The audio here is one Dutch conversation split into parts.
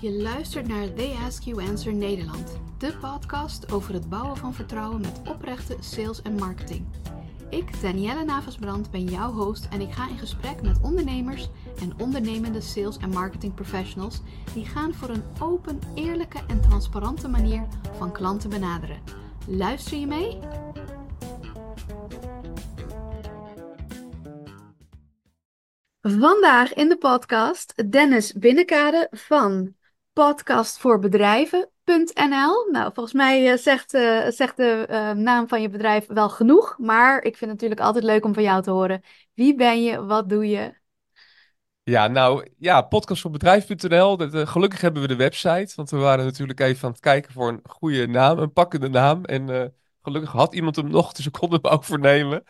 Je luistert naar They Ask You Answer Nederland, de podcast over het bouwen van vertrouwen met oprechte sales en marketing. Ik, Danielle Navasbrand, ben jouw host en ik ga in gesprek met ondernemers en ondernemende sales en marketing professionals die gaan voor een open, eerlijke en transparante manier van klanten benaderen. Luister je mee? Vandaag in de podcast Dennis Binnenkade van podcastvoorbedrijven.nl. Nou, volgens mij eh, zegt, uh, zegt de uh, naam van je bedrijf wel genoeg, maar ik vind het natuurlijk altijd leuk om van jou te horen. Wie ben je? Wat doe je? Ja, nou ja, podcastvoorbedrijf.nl. gelukkig hebben we de website, want we waren natuurlijk even aan het kijken voor een goede naam, een pakkende naam. En gelukkig had iemand hem nog, dus ik kon hem overnemen.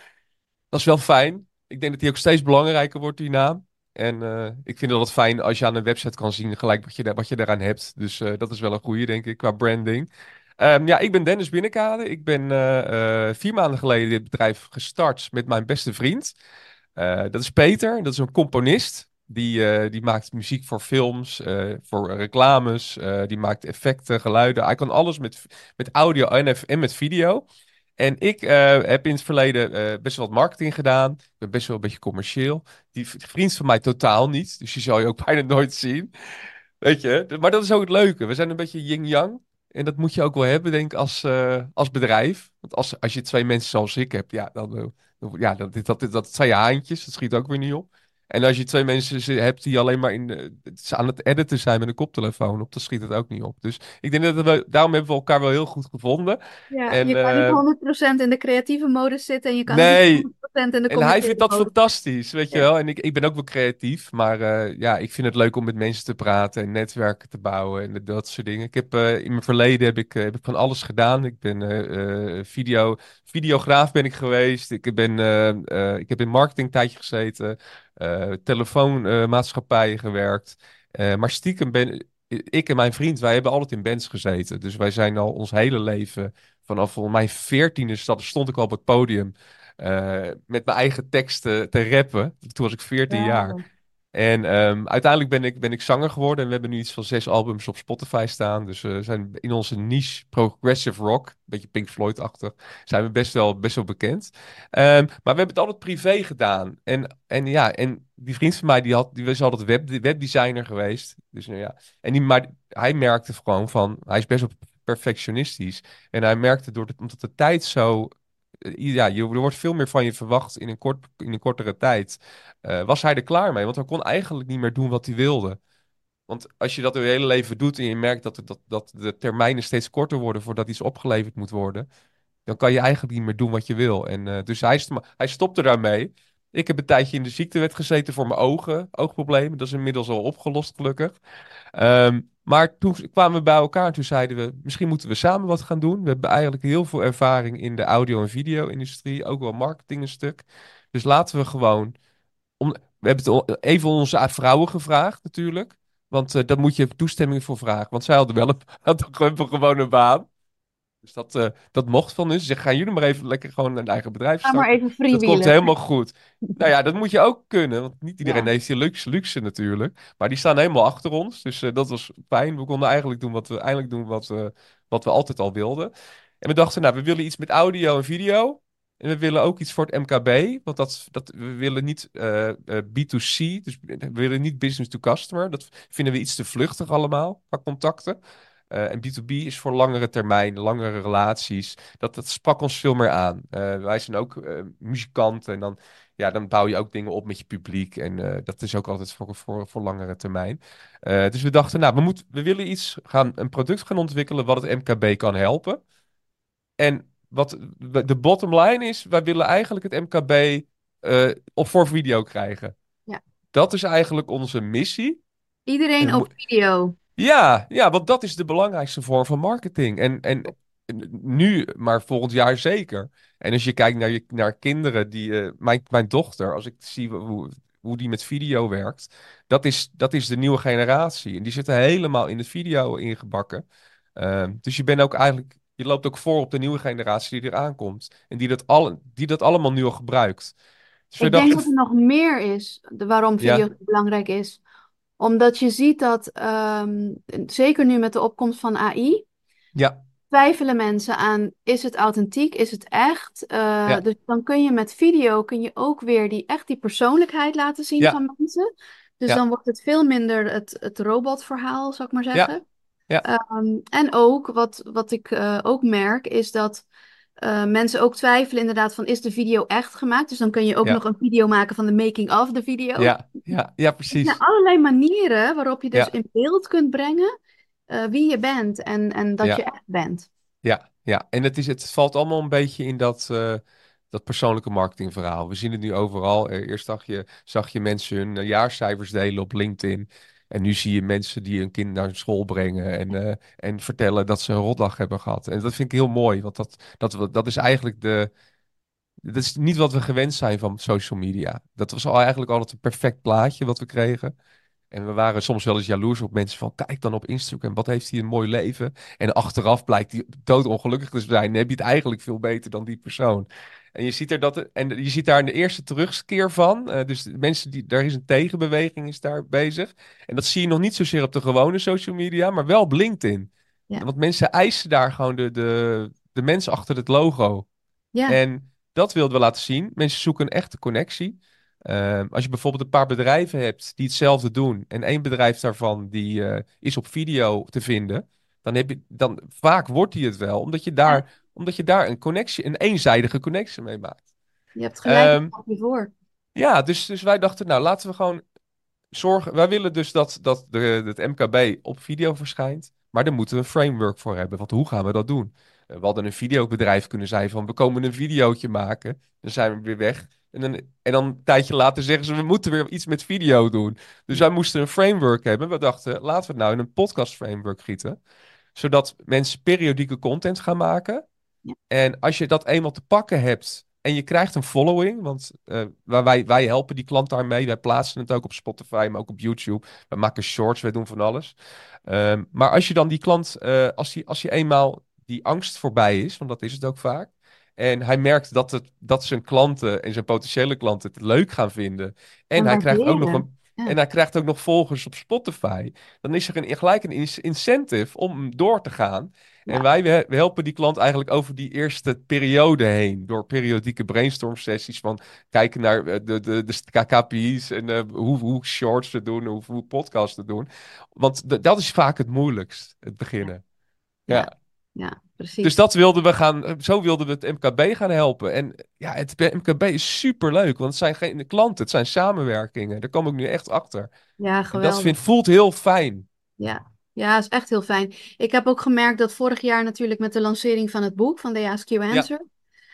Dat is wel fijn. Ik denk dat die ook steeds belangrijker wordt, die naam. En uh, ik vind het fijn als je aan een website kan zien gelijk wat je, wat je daaraan hebt. Dus uh, dat is wel een goede, denk ik, qua branding. Um, ja, ik ben Dennis Binnenkade. Ik ben uh, vier maanden geleden dit bedrijf gestart met mijn beste vriend. dat is Peter, dat is een componist. Die, die maakt muziek voor films, voor reclames. die maakt effecten, geluiden. Hij kan alles met, met audio en, en met video. En ik uh, heb in het verleden uh, best wel wat marketing gedaan. Ik ben best wel een beetje commercieel. Die vriend van mij totaal niet. Dus die zal je ook bijna nooit zien. Weet je? Maar dat is ook het leuke. We zijn een beetje yin-yang. En dat moet je ook wel hebben, denk ik, als, uh, als bedrijf. Want als, als je twee mensen zoals ik hebt, ja, dan, ja, dat, dat, dat, dat zijn je haantjes. Dat schiet ook weer niet op. En als je twee mensen hebt die alleen maar in, aan het editen zijn met een koptelefoon op, dan schiet het ook niet op. Dus ik denk dat we, daarom hebben we elkaar wel heel goed gevonden. Ja, en, je kan niet 100% in de creatieve modus zitten en je kan nee. niet 100% in de En hij vindt dat fantastisch, weet je wel. En ik, ik ben ook wel creatief, maar uh, ja, ik vind het leuk om met mensen te praten en netwerken te bouwen en dat soort dingen. Ik heb uh, in mijn verleden heb ik, uh, heb ik van alles gedaan. Ik ben video, videograaf ben ik geweest. Ik, ben, ik heb in marketing tijdje gezeten. Uh, telefoonmaatschappijen gewerkt. Uh, maar stiekem ben ik en mijn vriend, wij hebben altijd in bands gezeten. Dus wij zijn al ons hele leven, vanaf mijn veertiende stond ik al op het podium. Uh, met mijn eigen teksten te rappen. Toen was ik 14 jaar. En um, uiteindelijk ben ik, ben ik zanger geworden. En we hebben nu iets van zes albums op Spotify staan. Dus we zijn in onze niche progressive rock, een beetje Pink Floyd-achtig, zijn we best wel, best wel bekend. Um, maar we hebben het altijd privé gedaan. En, en ja, en die vriend van mij, die, had, die was altijd web, webdesigner geweest. Dus nou ja, en die, maar hij merkte gewoon van, hij is best wel perfectionistisch. En hij merkte door de, omdat de tijd zo ja, je, er wordt veel meer van je verwacht in een, kort, in een kortere tijd. Uh, was hij er klaar mee? Want hij kon eigenlijk niet meer doen wat hij wilde. Want als je dat je hele leven doet en je merkt dat, dat, dat de termijnen steeds korter worden voordat iets opgeleverd moet worden, dan kan je eigenlijk niet meer doen wat je wil. En uh, dus hij, hij stopte daarmee. Ik heb een tijdje in de ziektewet gezeten voor mijn ogen, oogproblemen. Dat is inmiddels al opgelost, gelukkig. Um, maar toen kwamen we bij elkaar en toen zeiden we, misschien moeten we samen wat gaan doen. We hebben eigenlijk heel veel ervaring in de audio- en video-industrie, ook wel marketing een stuk. Dus laten we gewoon, om, we hebben het even onze vrouwen gevraagd natuurlijk. Want uh, daar moet je toestemming voor vragen. Want zij hadden wel een, hadden gewoon een baan. Dus dat, uh, dat mocht van hun. Ze zeggen, gaan jullie maar even lekker gewoon een eigen bedrijf starten. Ga maar even freewheelen. Dat komt helemaal goed. nou ja, dat moet je ook kunnen. Want niet iedereen ja. heeft die luxe, luxe natuurlijk. Maar die staan helemaal achter ons. Dus uh, dat was fijn. We konden eigenlijk doen wat we, eigenlijk doen wat, we, wat we altijd al wilden. En we dachten, nou, we willen iets met audio en video. En we willen ook iets voor het MKB. Want dat, dat, we willen niet uh, B2C. Dus we willen niet business to customer. Dat vinden we iets te vluchtig allemaal, qua contacten. Uh, en B2B is voor langere termijn, langere relaties. Dat, dat sprak ons veel meer aan. Uh, wij zijn ook uh, muzikanten en dan, ja, dan bouw je ook dingen op met je publiek. En dat is ook altijd voor, voor, voor langere termijn. dus we dachten, nou, we, moeten we willen iets gaan, een product gaan ontwikkelen wat het MKB kan helpen. En wat de bottom line is, wij willen eigenlijk het MKB op voor video krijgen. Ja. Dat is eigenlijk onze missie. Iedereen op video. Ja, ja, want dat is de belangrijkste vorm van marketing. En, en nu, maar volgend jaar zeker. En als je kijkt naar, je, naar kinderen, die, uh, mijn, mijn dochter, als ik zie hoe, hoe die met video werkt, dat is, dat is de nieuwe generatie. En die zitten helemaal in het video ingebakken. Uh, dus je bent ook eigenlijk, je loopt ook voor op de nieuwe generatie die eraan komt. En die dat, al, die dat allemaal nu al gebruikt. Dus ik denk dat er nog meer is, de, waarom video ja. belangrijk is Omdat je ziet dat, ehm, zeker nu met de opkomst van AI, Ja, twijfelen mensen aan, is het authentiek, is het echt? Ja, dus dan kun je met video, kun je ook weer die, echt die persoonlijkheid laten zien ja, van mensen. Dus dan wordt het veel minder het, het robotverhaal, zou ik maar zeggen. ja, Ehm, en ook, wat, wat ik eh, ook merk, is dat eh, mensen ook twijfelen inderdaad van, is de video echt gemaakt? Dus dan kun je ook nog een video maken van de making of de video. ja, ja, ja, Er zijn precies. allerlei manieren waarop je dus Ja, in beeld kunt brengen eh, wie je bent en, en dat je echt bent. Ja, ja. En het is, het valt allemaal een beetje in dat, eh, dat persoonlijke marketingverhaal. We zien het nu overal. Eerst zag je, zag je mensen hun jaarcijfers delen op LinkedIn. En nu zie je mensen die hun kind naar school brengen en, eh, en vertellen dat ze een rotdag hebben gehad. En dat vind ik heel mooi, want dat, dat, dat is eigenlijk de. Dat is niet wat we gewend zijn van social media. Dat was al eigenlijk altijd een perfect plaatje wat we kregen. En we waren soms wel eens jaloers op mensen van, kijk dan op Instagram, wat heeft hij een mooi leven. En achteraf blijkt hij doodongelukkig te zijn. Dan heb je het eigenlijk veel beter dan die persoon. En je ziet er dat, en je ziet daar de eerste terugkeer van. Eh, dus mensen die, daar is een tegenbeweging is daar bezig. En dat zie je nog niet zozeer op de gewone social media, maar wel op LinkedIn. Ja, Want mensen eisen daar gewoon de, de, de mens achter het logo. ja, En dat wilden we laten zien. Mensen zoeken een echte connectie. Ehm, als je bijvoorbeeld een paar bedrijven hebt die hetzelfde doen en één bedrijf daarvan die eh, is op video te vinden, dan heb je dan vaak wordt die het wel, omdat je ja. daar, omdat je daar een connectie, een eenzijdige connectie mee maakt. Je hebt gelijk Ehm, een stapje voor. ja, dus, dus wij dachten, nou laten we gewoon zorgen. Wij willen dus dat, dat de, het MKB op video verschijnt. Maar daar moeten we een framework voor hebben. Want hoe gaan we dat doen? Eh, We hadden een videobedrijf kunnen zijn van we komen een videootje maken. Dan zijn we weer weg. En dan, en dan een tijdje later zeggen ze we moeten weer iets met video doen. Dus wij moesten een framework hebben. We dachten laten we het nou in een podcast framework gieten. Zodat mensen periodieke content gaan maken. En als je dat eenmaal te pakken hebt en je krijgt een following, want waar wij, wij helpen die klant daarmee. Wij plaatsen het ook op Spotify, maar ook op YouTube. We maken shorts, wij doen van alles. Ehm, maar als je dan die klant, eh, als, die, als je eenmaal die angst voorbij is, want dat is het ook vaak. En hij merkt dat, het, dat zijn klanten en zijn potentiële klanten het leuk gaan vinden. En en hij krijgt ook nog een. En hij krijgt ook nog volgers op Spotify. Dan is er een, gelijk een in- incentive om door te gaan. En wij we, helpen die klant eigenlijk over die eerste periode heen. Door periodieke brainstorm sessies van kijken naar eh, de, de, de KPI's en eh, hoe, hoe shorts te doen, hoe, hoe podcasts te doen. Want dat is vaak het moeilijkst, het beginnen. ja, Ja. ja, Dus precies. dat wilden we gaan, eh, zo wilden we het MKB gaan helpen. En ja, het MKB is superleuk, want het zijn geen klanten, het zijn samenwerkingen. Daar kom ik nu echt achter. Ja, En dat geweldig. vind, voelt heel fijn. Ja, ja, is echt heel fijn. Ik heb ook gemerkt dat vorig jaar natuurlijk met de lancering van het boek van The Ask You Ja,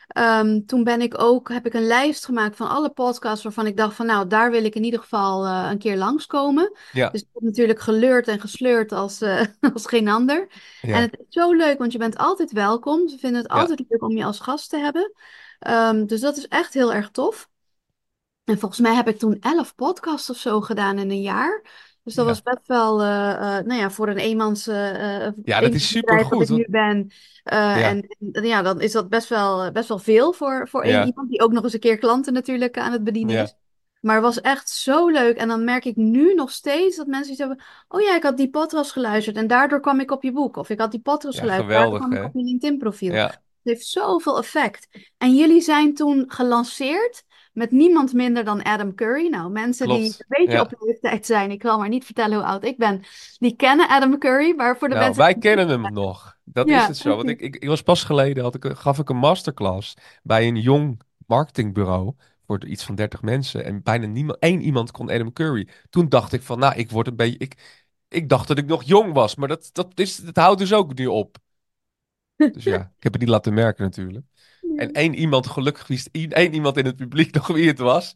Ehm, toen ben ik ook, heb ik een lijst gemaakt van alle podcasts waarvan ik dacht van nou, daar wil ik in ieder geval eh, een keer langskomen. ja, Dus ik heb natuurlijk geleurd en gesleurd als, eh, als geen ander. En ja, het is zo leuk, want je bent altijd welkom. Ze vinden het ja, altijd leuk om je als gast te hebben. Ehm, dus dat is echt heel erg tof. En volgens mij heb ik toen elf podcasts of zo gedaan in een jaar. Dus dat was best wel, eh, eh, nou ja, voor een eenmans, eh, Ja, dat is eenmansbedrijf wat ik nu ben. Ja, en, en ja, dan is dat best wel, best wel veel voor, voor één ja, iemand die ook nog eens een keer klanten natuurlijk aan het bedienen is. Maar het was echt zo leuk. En dan merk ik nu nog steeds dat mensen iets hebben. Oh ja, ik had die podcast geluisterd en daardoor kwam ik op je boek. Of ik had die podcast geluisterd, daardoor geweldig, kwam ik op je LinkedIn-profiel. Ja, Het heeft zoveel effect. En jullie zijn toen gelanceerd met niemand minder dan Adam Curry. Nou, mensen die een beetje op Ja. leeftijd zijn, ik zal maar niet vertellen hoe oud ik ben, die kennen Adam Curry. Maar voor de Nou, mensen wij kennen hem nog. Dat is het zo. Want ik, ik, ik was pas geleden, had ik, gaf ik een masterclass bij een jong marketingbureau voor iets van 30 mensen. En bijna niemand, één iemand kon Adam Curry. Toen dacht ik van, nou, ik word een beetje... Ik, ik dacht dat ik nog jong was, maar dat, dat, is, dat houdt dus ook nu op. Dus ja, ik heb het niet laten merken natuurlijk. En één iemand, gelukkig wist één iemand in het publiek nog wie het was.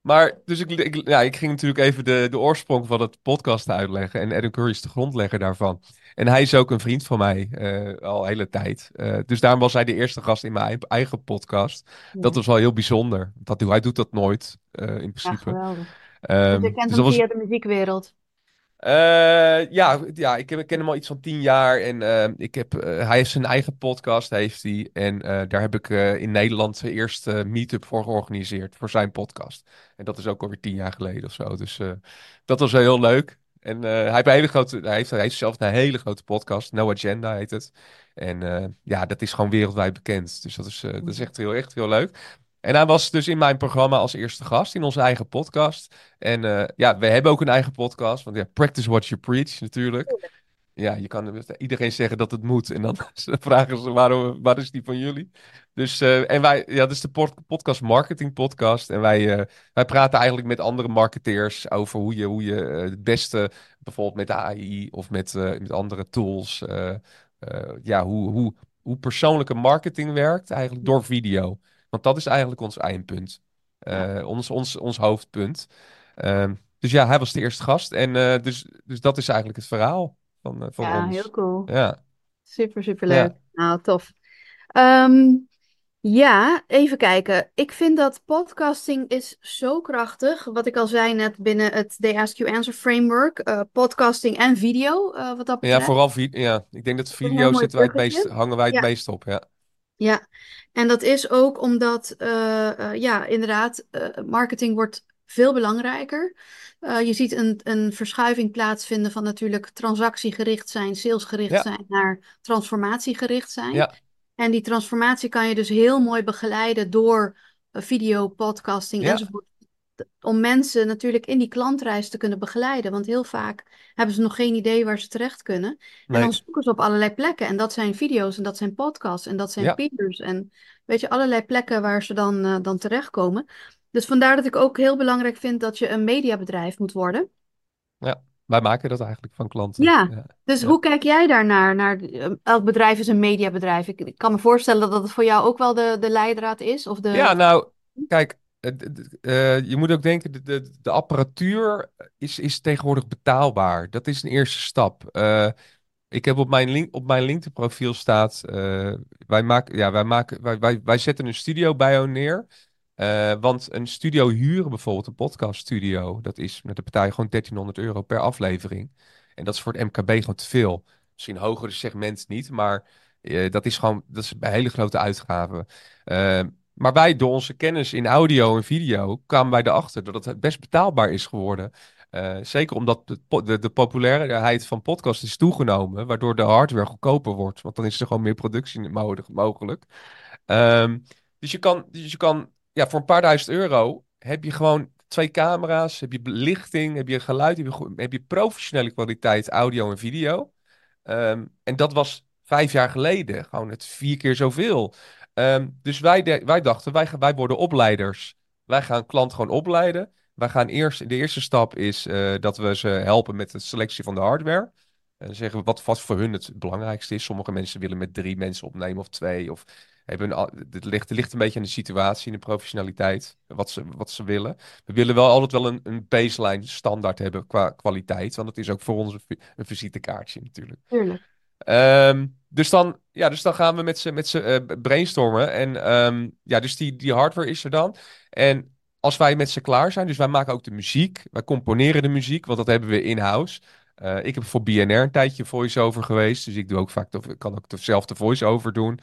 Maar, dus ik, ik, ja, ik ging natuurlijk even de, de oorsprong van het podcast uitleggen. En Adam Curry is de grondlegger daarvan. En hij is ook een vriend van mij, eh, al een hele tijd. Eh, dus daarom was hij de eerste gast in mijn ei- eigen podcast. Dat Ja, was wel heel bijzonder. Dat, hij doet dat nooit, eh, in ja, principe. geweldig. Dus Ehm, je kent dus hem dat was, via de muziekwereld. Eh, ja, ja ik, ken hem al iets van tien jaar en eh, ik heb, eh, hij heeft zijn eigen podcast, heeft hij. En daar heb ik in Nederland zijn eerste meetup voor georganiseerd, voor zijn podcast. En dat is ook alweer tien jaar geleden of zo. Dus dat was heel leuk. En hij heeft een hele grote, hij heeft, hij heeft zelf een hele grote podcast, No Agenda heet het. En ja, dat is gewoon wereldwijd bekend. Dus dat is, dat is echt heel, echt heel leuk. En hij was dus in mijn programma als eerste gast in onze eigen podcast. En uh, ja, we hebben ook een eigen podcast. Want ja, practice what you preach natuurlijk. Ja, je kan iedereen zeggen dat het moet. En dan vragen ze waarom, waar is die van jullie? Dus, uh, en wij, ja, dat is de podcast Marketing Podcast. En wij, uh, wij praten eigenlijk met andere marketeers over hoe je, hoe je het beste, bijvoorbeeld met de AI of met, met andere tools, ja, hoe, hoe, hoe persoonlijke marketing werkt eigenlijk door video. Want dat is eigenlijk ons eindpunt. Uh, ons, ons, ons hoofdpunt. Uh, dus ja, hij was de eerste gast. En uh, dus, dus dat is eigenlijk het verhaal van, uh, van ja, ons. Ja, heel cool. Ja. Super, super leuk. Ja. Nou, tof. Um, ja, even kijken. Ik vind dat podcasting is zo krachtig. Wat ik al zei net binnen het They Ask You Answer framework. podcasting en video, wat dat betreft. Ja, vooral video. Ja, ik denk dat video zitten wij het meest, hangen wij het ja. meest op, ja. Ja, en dat is ook omdat, uh, uh, ja, inderdaad, uh, marketing wordt veel belangrijker. je ziet een, een verschuiving plaatsvinden van natuurlijk transactiegericht zijn, salesgericht ja. zijn, naar transformatiegericht zijn. Ja. En die transformatie kan je dus heel mooi begeleiden door video, podcasting Ja. enzovoort. Om mensen natuurlijk in die klantreis te kunnen begeleiden. Want heel vaak hebben ze nog geen idee waar ze terecht kunnen. En Nee. dan zoeken ze op allerlei plekken. En dat zijn video's en dat zijn podcasts en dat zijn Ja. peers. En weet je, allerlei plekken waar ze dan, eh, dan terechtkomen. Dus vandaar dat ik ook heel belangrijk vind dat je een mediabedrijf moet worden. Ja, wij maken dat eigenlijk van klanten. Ja, Ja. dus Ja. hoe kijk jij daarnaar? Naar, eh, elk bedrijf is een mediabedrijf. Ik, ik kan me voorstellen dat het voor jou ook wel de, de leidraad is. Of de... Ja, nou, kijk, je moet ook denken, de, de, apparatuur is, is tegenwoordig betaalbaar. Dat is een eerste stap. Eh, ik heb op mijn, link, op mijn LinkedIn-profiel staat, eh, wij, maken, ja, wij, maken, wij, wij, wij zetten een studio bij jou neer. Eh, want een studio huren, bijvoorbeeld een podcaststudio, dat is met de partij gewoon 1300 euro per aflevering. En dat is voor het MKB gewoon te veel. Misschien hogere segment niet, maar eh, dat is gewoon dat is een hele grote uitgave. Maar wij, door onze kennis in audio en video, kwamen wij erachter dat het best betaalbaar is geworden. Eh, zeker omdat de, de, de populariteit van podcast is toegenomen, waardoor de hardware goedkoper wordt. Want dan is er gewoon meer productie mo- mogelijk. Ehm, dus je kan, dus je kan ja, voor een paar duizend euro heb je gewoon twee camera's, heb je belichting, heb je geluid, heb je, go- heb je professionele kwaliteit audio en video. Ehm, en dat was vijf jaar geleden gewoon het vier keer zoveel. Ehm, dus wij, wij dachten, wij, wij worden opleiders. Wij gaan klant gewoon opleiden. Wij gaan eerst, de eerste stap is eh, dat we ze helpen met de selectie van de hardware. En zeggen we wat, wat voor hun het belangrijkste is. Sommige mensen willen met drie mensen opnemen of twee. Of hebben het, ligt, ligt een beetje aan de situatie en de professionaliteit. Wat ze, wat ze willen. We willen wel altijd wel een, een baseline standaard hebben qua kwaliteit. Want het is ook voor ons een, een visitekaartje natuurlijk. Tuurlijk. Ehm, dus, dan, ja, dus dan gaan we met z'n met z'n, eh, brainstormen. En ehm, ja, dus die, die hardware is er dan. En als wij met ze klaar zijn, dus wij maken ook de muziek. Wij componeren de muziek, want dat hebben we in-house. Eh, ik heb voor BNR een tijdje voice-over geweest. Dus ik doe ook vaak, de, kan ook dezelfde voice-over doen.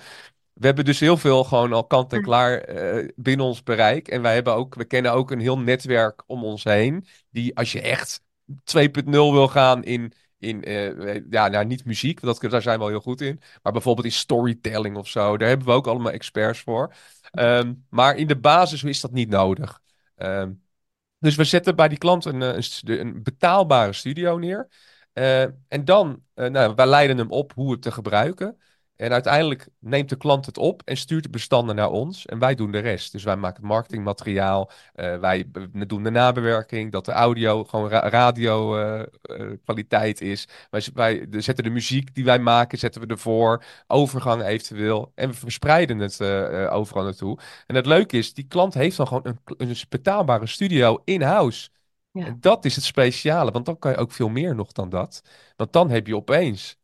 We hebben dus heel veel gewoon al kant en klaar eh, binnen ons bereik. En wij hebben ook, we kennen ook een heel netwerk om ons heen. Die als je echt 2.0 wil gaan in, in eh, ja, nou, niet muziek, want dat, daar zijn we wel heel goed in. Maar bijvoorbeeld in storytelling of zo. Daar hebben we ook allemaal experts voor. Ehm, maar in de basis is dat niet nodig. Ehm, dus we zetten bij die klant een, eh, een, betaalbare studio neer. Eh, en dan, eh nou, wij leiden hem op hoe het te gebruiken. En uiteindelijk neemt de klant het op en stuurt de bestanden naar ons. En wij doen de rest. Dus wij maken het marketingmateriaal. eh, wij doen de nabewerking. Dat de audio gewoon ra radio eh, eh, kwaliteit is. Wij, wij de- zetten de muziek die wij maken, zetten we ervoor. Overgang eventueel. En we verspreiden het overal naartoe. En het leuke is, die klant heeft dan gewoon een, een betaalbare studio in-house. Ja. En dat is het speciale, want dan kan je ook veel meer nog dan dat. Want dan heb je opeens,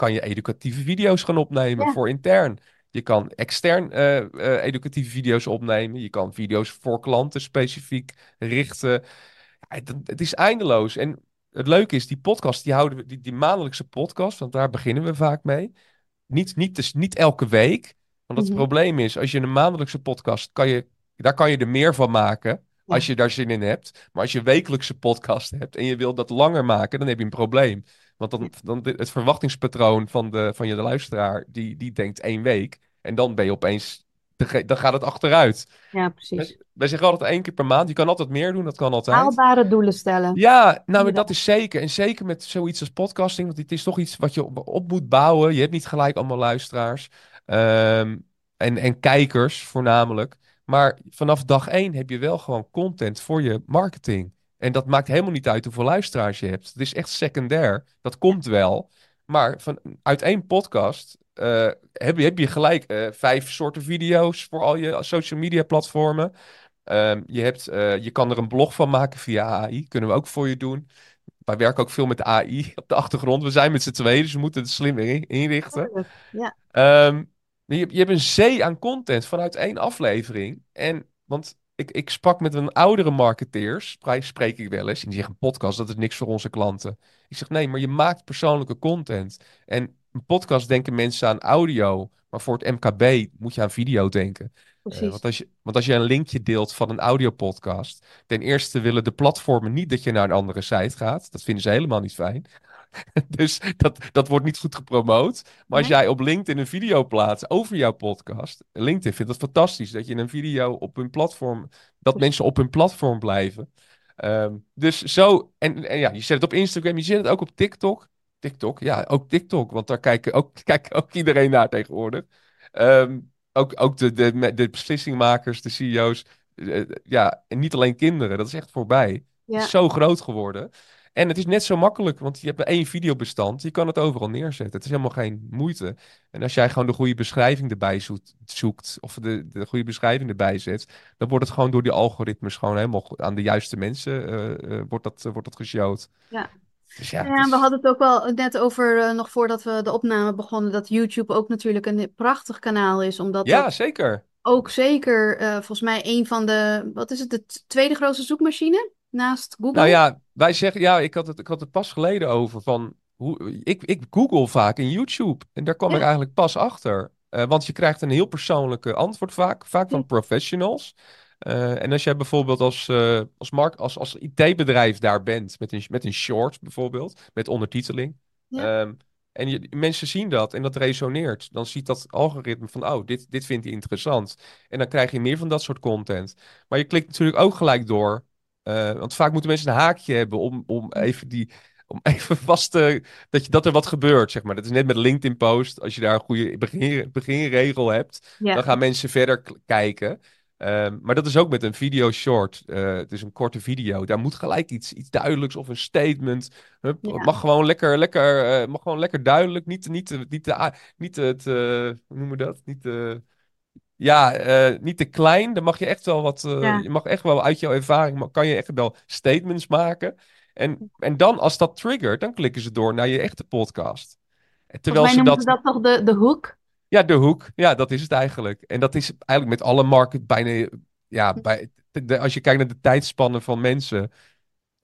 kan je educatieve video's gaan opnemen Ja. voor intern. Je kan extern eh, eh, educatieve video's opnemen. Je kan video's voor klanten specifiek richten. Ja, het, het is eindeloos. En het leuke is, die podcast, die houden we, die, die maandelijkse podcast, want daar beginnen we vaak mee. Niet, niet, dus niet elke week. Want het Mhm. probleem is, als je een maandelijkse podcast, kan je, daar kan je er meer van maken. Als je daar zin in hebt. Maar als je wekelijkse podcast hebt en je wilt dat langer maken, dan heb je een probleem. Want dan, dan de- het verwachtingspatroon van, de, van je luisteraar, die, die denkt één week. En dan ben je opeens, dan gaat het achteruit. Ja, precies. Wij zeggen altijd één keer per maand. Je kan altijd meer doen, dat kan altijd. Haalbare doelen stellen. Ja, nou, dat is zeker. En zeker met zoiets als podcasting, want het is toch iets wat je op, op moet bouwen. Je hebt niet gelijk allemaal luisteraars ehm, en, en kijkers voornamelijk. Maar vanaf dag één heb je wel gewoon content voor je marketing. En dat maakt helemaal niet uit hoeveel luisteraars je hebt. Het is echt secundair. Dat komt wel. Maar van, uit één podcast eh, heb, je, heb je gelijk eh, vijf soorten video's voor al je social media platformen. Ehm, je, hebt, eh, je kan er een blog van maken via AI. Kunnen we ook voor je doen. Wij werken ook veel met AI op de achtergrond. We zijn met z'n tweeën, dus we moeten het slim in- inrichten. Ja. Ehm, je, je hebt een zee aan content vanuit één aflevering. En, want ik, ik sprak met een oudere marketeers, spreek ik wel eens. En die zeggen, podcast, dat is niks voor onze klanten. Ik zeg, nee, maar je maakt persoonlijke content. En een podcast denken mensen aan audio. Maar voor het MKB moet je aan video denken. Eh, want, als je, want als je een linkje deelt van een audiopodcast, ten eerste willen de platformen niet dat je naar een andere site gaat. Dat vinden ze helemaal niet fijn. dus dat, dat wordt niet goed gepromoot. Maar als Nee. jij op LinkedIn een video plaatst over jouw podcast, LinkedIn vindt het fantastisch dat je een video op hun platform, dat mensen op hun platform blijven. Ehm, dus zo, en, en ja, je zet het op Instagram, je zet het ook op TikTok. TikTok, ja, ook TikTok, want daar kijken ook, kijkt ook iedereen naar tegenwoordig. Ehm, ook, ook de, de, de beslissingmakers, de CEO's. eh, ja, en niet alleen kinderen, dat is echt voorbij. Ja. is zo groot geworden. En het is net zo makkelijk, want je hebt één videobestand. Je kan het overal neerzetten. Het is helemaal geen moeite. En als jij gewoon de goede beschrijving erbij zoekt, of de, de goede beschrijving erbij zet, dan wordt het gewoon door die algoritmes gewoon helemaal aan de juiste mensen eh, wordt dat, eh, wordt dat geshowd. Ja. Dus ja, Ja, is- we hadden het ook wel net over, nog voordat we de opname begonnen, dat YouTube ook natuurlijk een prachtig kanaal is. Omdat ja, dat zeker. ook zeker, volgens mij, een van de, wat is het, de tweede grootste zoekmachine naast Google? Nou ja, wij zeggen, ja, ik had het, ik had het pas geleden over van, hoe, ik, ik google vaak in YouTube en daar kwam ik eigenlijk pas achter. Eh, want je krijgt een heel persoonlijke antwoord vaak, vaak van professionals. Eh, en als jij bijvoorbeeld als, eh, als, mark, als, als IT-bedrijf daar bent, met een, met een short bijvoorbeeld, met ondertiteling. Ja. ehm, en je, mensen zien dat en dat resoneert. Dan ziet dat algoritme van, oh, dit, dit vindt hij interessant. En dan krijg je meer van dat soort content. Maar je klikt natuurlijk ook gelijk door. Eh, want vaak moeten mensen een haakje hebben om, om even die... Om even vast te... Dat, je, dat er wat gebeurt, zeg maar. Dat is net met LinkedIn post. Als je daar een goede begin, beginregel hebt, Ja. dan gaan mensen verder kijken. Ehm, maar dat is ook met een video short. Eh, het is een korte video. Daar moet gelijk iets, iets duidelijks of een statement. Hup, Ja. Het mag gewoon lekker, lekker, eh, mag gewoon lekker duidelijk. Niet, niet, niet, niet het, eh, hoe noemen we dat? Niet ja, eh, niet te klein. Dan mag je echt wel wat. eh, Ja. Je mag echt wel uit jouw ervaring. maar Kan je echt wel statements maken. En, en dan, als dat triggert, dan klikken ze door naar je echte podcast. En Terwijl ze dat. dat toch de, de hoek? Ja, de hoek. Ja, dat is het eigenlijk. En dat is eigenlijk met alle market bijna. Ja, bij, de, als je kijkt naar de tijdspannen van mensen.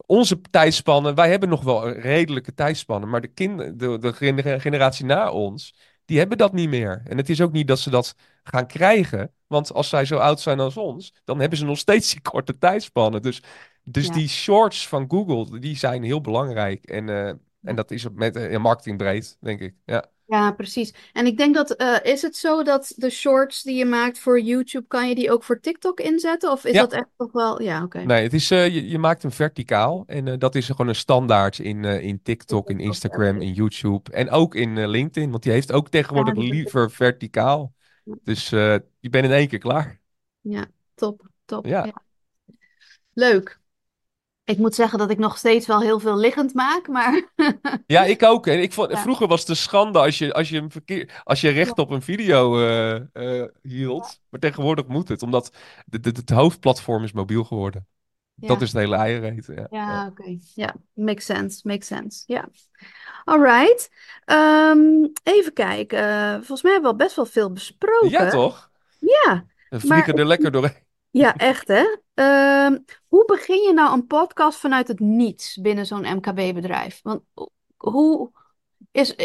Onze tijdspannen, wij hebben nog wel een redelijke tijdspannen. Maar de, kind, de, de gener- generatie na ons, die hebben dat niet meer. En het is ook niet dat ze dat gaan krijgen. Want als zij zo oud zijn als ons, dan hebben ze nog steeds die korte tijdspannen. Dus, dus Ja. die shorts van Google, die zijn heel belangrijk. En, eh, en dat is met eh, marketing breed, denk ik. Ja. Ja, precies. En ik denk dat, eh, is het zo dat de shorts die je maakt voor YouTube, kan je die ook voor TikTok inzetten? Of is Ja. dat echt toch wel, ja, oké. Nee, het is, eh, je, je maakt hem verticaal. En dat is gewoon een standaard in, in TikTok, in Instagram, in YouTube. En ook in LinkedIn. Want die heeft ook tegenwoordig liever verticaal. Dus je bent in één keer klaar. Ja, top, top. Ja. ja. Leuk. Ik moet zeggen dat ik nog steeds wel heel veel liggend maak, maar Ja, ik ook. En ik vond, Ja. Vroeger was het een schande als je, als je, hem verkeer, als je recht op een video eh, eh, hield. Maar tegenwoordig moet het, omdat de, de, het hoofdplatform is mobiel geworden. Dat is het hele eiereten. Ja. Ja, oké. Ja, makes sense, makes sense. Ja. Alright. Ehm, even kijken. Volgens mij hebben we al best wel veel besproken. ja, toch? Ja, We Maar vliegen er lekker doorheen. ja, echt hè. Ehm, hoe begin je nou een podcast vanuit het niets binnen zo'n MKB-bedrijf? Want hoe is,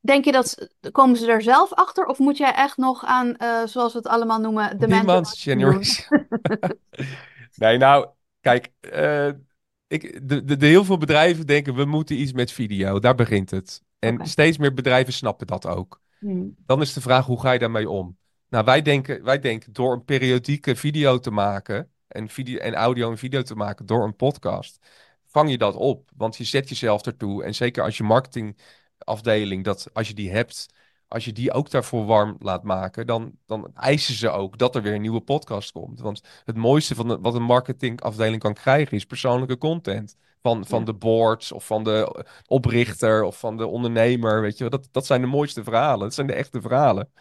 denk je dat, komen ze er zelf achter? Of moet jij echt nog aan, eh, zoals we het allemaal noemen, de Demands generation. nee, nou, kijk, uh, ik, de, de, de, heel veel bedrijven denken, we moeten iets met video. Daar begint het. En steeds meer bedrijven snappen dat ook. Hmm. Dan is de vraag, hoe ga je daarmee om? Nou, wij denken, wij denken door een periodieke video te maken en, video, en audio en video te maken door een podcast, vang je dat op. Want je zet jezelf ertoe. En zeker als je marketingafdeling, dat als je die hebt, als je die ook daarvoor warm laat maken, dan, dan eisen ze ook dat er weer een nieuwe podcast komt. Want het mooiste van wat een marketingafdeling kan krijgen is persoonlijke content. Van, van de boards of van de oprichter of van de ondernemer. Weet je, dat, dat zijn de mooiste verhalen. Dat zijn de echte verhalen.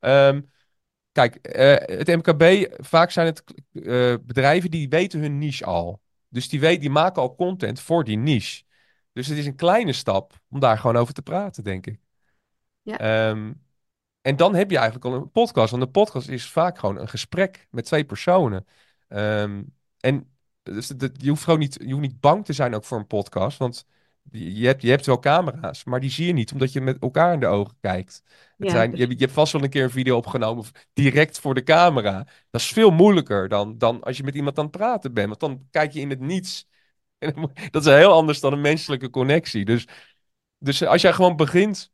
Um, Kijk, uh, het MKB, vaak zijn het uh, bedrijven die weten hun niche al. Dus die, weet, die maken al content voor die niche. Dus het is een kleine stap om daar gewoon over te praten, denk ik. Ja. Um, en dan heb je eigenlijk al een podcast. Want een podcast is vaak gewoon een gesprek met twee personen. Um, en dus dat, je, hoeft gewoon niet, je hoeft niet bang te zijn ook voor een podcast. Want je hebt, je hebt wel camera's, maar die zie je niet omdat je met elkaar in de ogen kijkt. Het zijn, je, je, hebt vast wel een keer een video opgenomen direct voor de camera. Dat is veel moeilijker dan, dan als je met iemand aan het praten bent. Want dan kijk je in het niets. dat is heel anders dan een menselijke connectie. Dus, dus als jij gewoon begint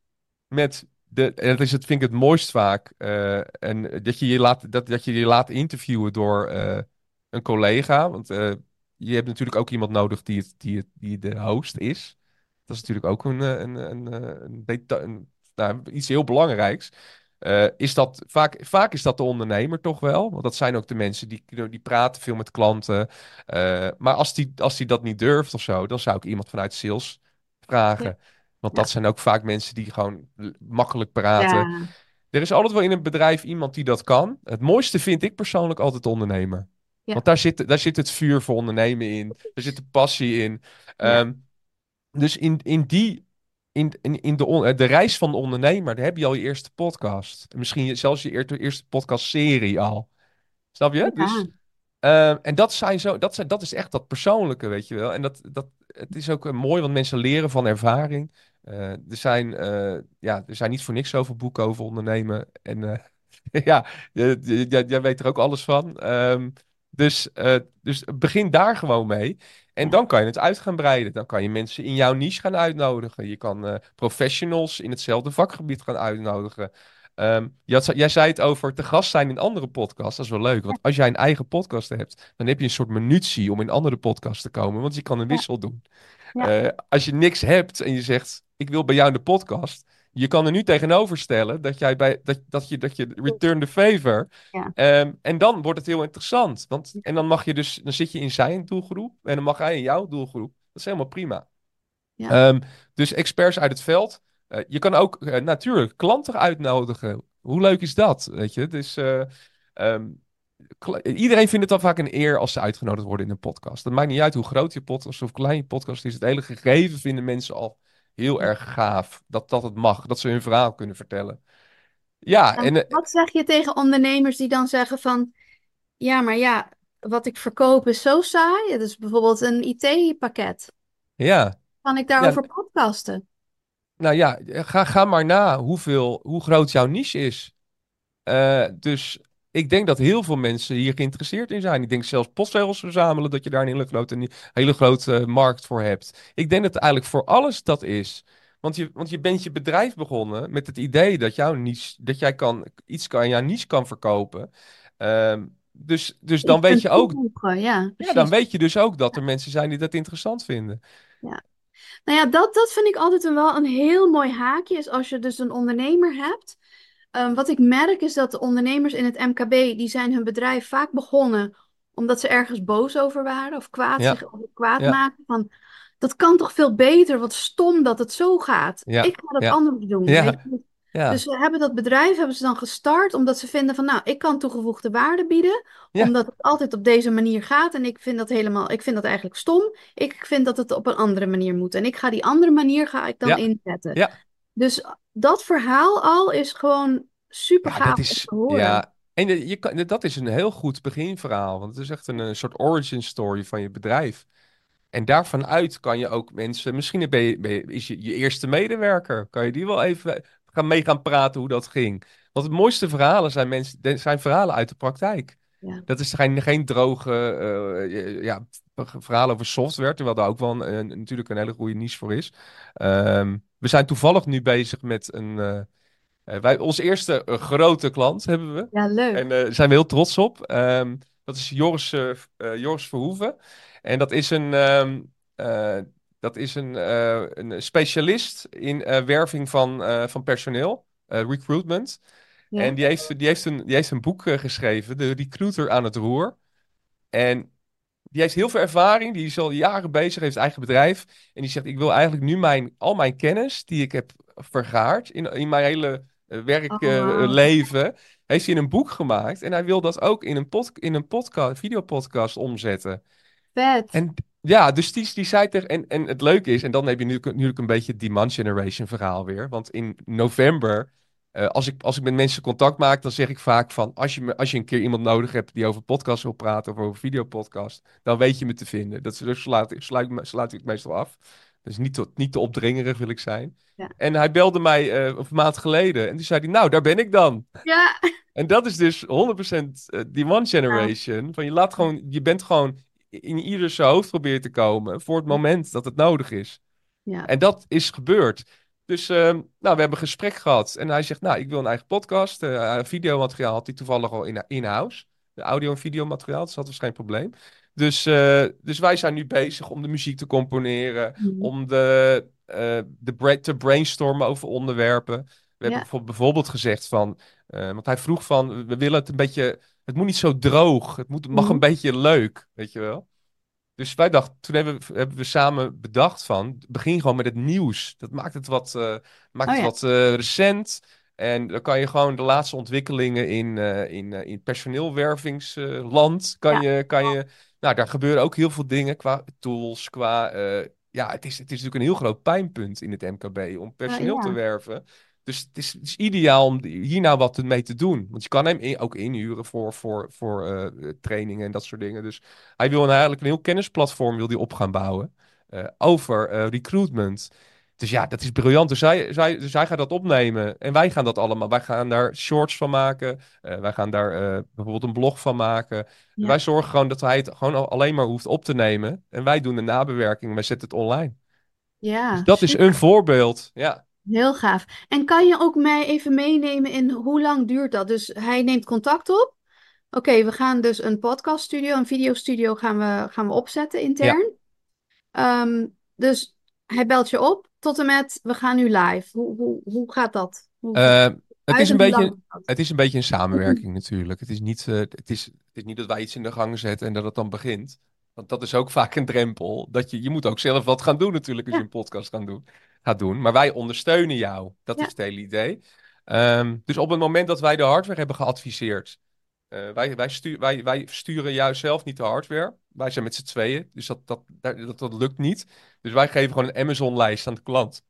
met. De, en dat is het, vind ik het mooist vaak. Uh, en dat je je laat, dat, dat je je laat interviewen door uh, een collega. Want uh, je hebt natuurlijk ook iemand nodig die, het, die, het, die de host is. Dat is natuurlijk ook een, een, een, een, een nou, iets heel belangrijks. Uh, is dat, vaak, vaak is dat de ondernemer toch wel. Want dat zijn ook de mensen die, die praten veel met klanten. Uh, maar als die, als die dat niet durft of zo, dan zou ik iemand vanuit sales vragen. Want dat zijn ook vaak mensen die gewoon makkelijk praten. Ja. Er is altijd wel in een bedrijf iemand die dat kan. Het mooiste vind ik persoonlijk altijd de ondernemer. Want daar zit, daar zit het vuur voor ondernemen in. Daar zit de passie in. Um, dus in, in die in, in, in de, eh, de reis van de ondernemer, daar heb je al je eerste podcast. Misschien zelfs je eerste podcastserie al. Snap je? Dus, uh, en dat, zijn zo, dat, zijn, dat is echt dat persoonlijke, weet je wel. En dat, dat, het is ook uh, mooi, want mensen leren van ervaring. Uh, er, zijn, ja, er zijn niet voor niks zoveel boeken over ondernemen. En ja, jij weet er ook alles van. Um, dus, dus begin daar gewoon mee. En dan kan je het uit gaan breiden. Dan kan je mensen in jouw niche gaan uitnodigen. Je kan uh, professionals in hetzelfde vakgebied gaan uitnodigen. Um, had, jij zei het over te gast zijn in andere podcasts. Dat is wel leuk. Want als jij een eigen podcast hebt, dan heb je een soort munitie om in andere podcasts te komen. Want je kan een wissel doen. Uh, als je niks hebt en je zegt: Ik wil bij jou in de podcast je kan er nu tegenover stellen dat, jij bij, dat, dat, je, dat je return the favor. Ja. Um, en dan wordt het heel interessant. Want, en dan mag je dus, dan zit je in zijn doelgroep en dan mag hij in jouw doelgroep. Dat is helemaal prima. Ja. Um, dus experts uit het veld. Uh, je kan ook uh, natuurlijk klanten uitnodigen. Hoe leuk is dat? Weet je, dus uh, um, iedereen vindt het dan vaak een eer als ze uitgenodigd worden in een podcast. Dat maakt niet uit hoe groot je podcast of klein je podcast is. Het hele gegeven vinden mensen al heel erg gaaf. Dat, dat het mag, dat ze hun verhaal kunnen vertellen. Ja, en, en, wat zeg je tegen ondernemers die dan zeggen van... Ja, maar ja, wat ik verkoop is zo saai. Het is bijvoorbeeld een IT-pakket. Ja. Kan ik daarover ja. podcasten? Nou ja, ga, ga maar na hoeveel, hoe groot jouw niche is. Uh, dus ik denk dat heel veel mensen hier geïnteresseerd in zijn. Ik denk zelfs postzegels verzamelen, dat je daar een hele grote, hele grote uh, markt voor hebt. Ik denk dat het eigenlijk voor alles dat is. Want je, want je bent je bedrijf begonnen met het idee dat, jouw niche, dat jij kan, iets kan, jouw niche kan verkopen. Um, dus, dus dan weet je ook. Ja, ja, dan weet je dus ook dat er mensen zijn die dat interessant vinden. Ja. Nou ja, dat, dat vind ik altijd een, wel een heel mooi haakje. Is als je dus een ondernemer hebt Um, wat ik merk is dat de ondernemers in het MKB, die zijn hun bedrijf vaak begonnen omdat ze ergens boos over waren of kwaad, zich kwaad ja. maken. Van, dat kan toch veel beter, wat stom dat het zo gaat. Ja. Ik ga dat anders doen. Dus ze hebben dat bedrijf hebben ze dan gestart omdat ze vinden van nou, ik kan toegevoegde waarde bieden. Omdat het altijd op deze manier gaat. En ik vind dat helemaal, ik vind dat eigenlijk stom. Ik vind dat het op een andere manier moet. En ik ga die andere manier ga ik dan inzetten. Dus dat verhaal al is gewoon super gaaf is, te horen. Ja, En je, je kan, dat is een heel goed beginverhaal, want het is echt een, een soort origin story van je bedrijf. En daarvan uit kan je ook mensen, misschien ben je, ben je- is je, je eerste medewerker, kan je die wel even gaan mee gaan praten hoe dat ging. Want het mooiste verhalen zijn, mensen, zijn verhalen uit de praktijk. Ja. Dat is geen, geen droge eh, ja, verhalen over software, terwijl daar ook wel een, een- natuurlijk een hele goede niche voor is. Ehm, we zijn toevallig nu bezig met een, eh, eh, wij, onze eerste eh, grote klant hebben we. Ja, leuk. En eh, daar zijn we heel trots op. Ehm, dat is Joris, eh, eh, Joris Verhoeven. En dat is een, ehm, eh, dat is een, eh, een specialist in eh, werving van, eh, van personeel, eh, recruitment. Ja. En die heeft, die heeft, een, die heeft een boek eh, geschreven, De Recruiter aan het Roer. En die heeft heel veel ervaring, die is al jaren bezig, heeft eigen bedrijf. En die zegt, ik wil eigenlijk nu mijn, al mijn kennis die ik heb vergaard in, in mijn hele Oh, wow. werkleven, heeft hij in een boek gemaakt. En hij wil dat ook in een, pod, in een podcast, videopodcast omzetten. Vet. En ja, dus die, die zei tegen... En, en het leuke is, en dan heb je nu natuurlijk een beetje het demand generation verhaal weer. Want in november, eh, als, ik, als ik met mensen contact maak, dan zeg ik vaak van... Als je, me, als je een keer iemand nodig hebt die over podcast wil praten of over videopodcast, dan weet je me te vinden. Dat dus sluit, sluit, ik meestal af. Dus niet te, niet te opdringerig wil ik zijn. Ja. En hij belde mij eh, een maand geleden en toen zei hij, nou, daar ben ik dan. Ja, En dat is dus 100% eh, demand generation. Van je laat gewoon, je bent gewoon in ieder zijn hoofd proberen te komen voor het moment dat het nodig is. ja. En dat is gebeurd. Dus ehm, nou, we hebben een gesprek gehad. En hij zegt, nou, ik wil een eigen podcast. Eh videomateriaal had hij toevallig al in- in-house. De audio- en videomateriaal, dus dat was geen probleem. Dus, eh, dus wij zijn nu bezig om de muziek te componeren. Mhm. Om de, eh, de bra- te brainstormen over onderwerpen. We hebben Ja. bijvoorbeeld- bijvoorbeeld gezegd van... eh, want hij vroeg van, we willen het een beetje... Het moet niet zo droog. Het, moet, mag Mhm. een beetje leuk, weet je wel. Dus wij dachten, toen hebben we, hebben we samen bedacht van, begin gewoon met het nieuws. Dat maakt het wat, eh, maakt Oh het ja. wat eh, recent. En dan kan je gewoon de laatste ontwikkelingen in, eh, in, in personeelwervingsland, kan je, kan je, nou daar gebeuren ook heel veel dingen qua tools, qua, ja, het is, het is natuurlijk een heel groot pijnpunt in het MKB om personeel te werven. Dus het is, het is ideaal om hier nou wat mee te doen. Want je kan hem in- ook inhuren voor, voor, voor eh, trainingen en dat soort dingen. Dus hij wil een, eigenlijk een heel kennisplatform wil die op gaan bouwen eh, over eh, recruitment. Dus ja, dat is briljant. Dus hij, zij, dus hij gaat dat opnemen en wij gaan dat allemaal. Wij gaan daar shorts van maken. Eh, wij gaan daar eh, bijvoorbeeld een blog van maken. Ja. Wij zorgen gewoon dat hij het gewoon al- alleen maar hoeft op te nemen. En wij doen de nabewerking wij zetten het online. Ja, Dus dat is een voorbeeld. Ja. Heel gaaf. En kan je ook mij even meenemen in hoe lang duurt dat? Dus hij neemt contact op. Oké, we gaan dus een podcaststudio, een videostudio gaan we, gaan we opzetten intern. Ehm, dus hij belt je op tot en met we gaan nu live. Hoe, hoe, hoe gaat dat? Hoe, Eh, het, is een beetje, het is een beetje een samenwerking natuurlijk. Het is, niet, eh, het, is, het is niet dat wij iets in de gang zetten en dat het dan begint. Want dat is ook vaak een drempel. Dat je, je moet ook zelf wat gaan doen natuurlijk als Ja. je een podcast gaan doen, gaat doen. Maar wij ondersteunen jou. Dat Ja. is het hele idee. Ehm, dus op het moment dat wij de hardware hebben geadviseerd. eh, wij, wij, stuur, wij, wij sturen juist zelf niet de hardware. Wij zijn met z'n tweeën. Dus dat, dat, dat, dat, lukt niet. Dus wij geven gewoon een Amazon-lijst aan de klant.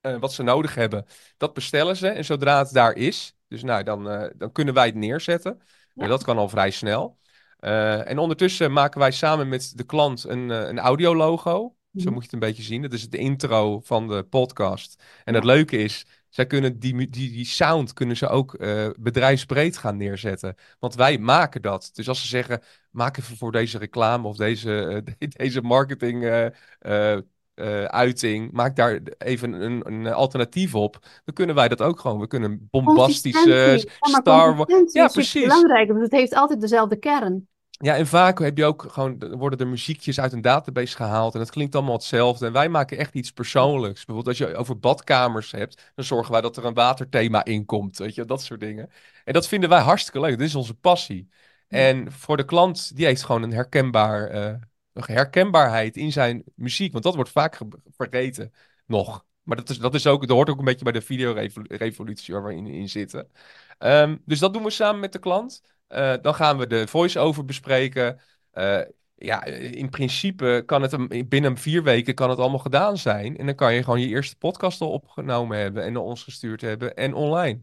eh, wat ze nodig hebben. Dat bestellen ze en zodra het daar is, dus nou, dan, eh, dan kunnen wij het neerzetten. Ja. Dat kan al vrij snel. En ondertussen maken wij samen met de klant een, een audiologo. Zo Mhm. moet je het een beetje zien. Dat is de intro van de podcast. En het leuke is, zij kunnen die, die, die sound kunnen ze ook eh, bedrijfsbreed gaan neerzetten. Want wij maken dat. Dus als ze zeggen, maak even voor deze reclame of deze, eh, deze marketing eh, uiting, maak daar even een, een alternatief op. Dan kunnen wij dat ook gewoon. We kunnen bombastische Star Wars. Ja, precies. belangrijk, want het heeft altijd dezelfde kern. Ja, en vaak heb je ook gewoon, worden er muziekjes uit een database gehaald en het klinkt allemaal hetzelfde. En wij maken echt iets persoonlijks. Bijvoorbeeld als je over badkamers hebt, dan zorgen wij dat er een waterthema in komt, weet je, dat soort dingen. En dat vinden wij hartstikke leuk. Dit is onze passie. En voor de klant, die heeft gewoon een herkenbaar, een herkenbaarheid in zijn muziek, want dat wordt vaak ge- vergeten nog. Maar dat is, dat is ook, dat hoort ook een beetje bij de videorevolutie waar we in, in zitten. Ehm, dus dat doen we samen met de klant. Eh, dan gaan we de voice-over bespreken. Eh, ja, in principe kan het binnen vier weken kan het allemaal gedaan zijn. En dan kan je gewoon je eerste podcast al opgenomen hebben en naar ons gestuurd hebben en online.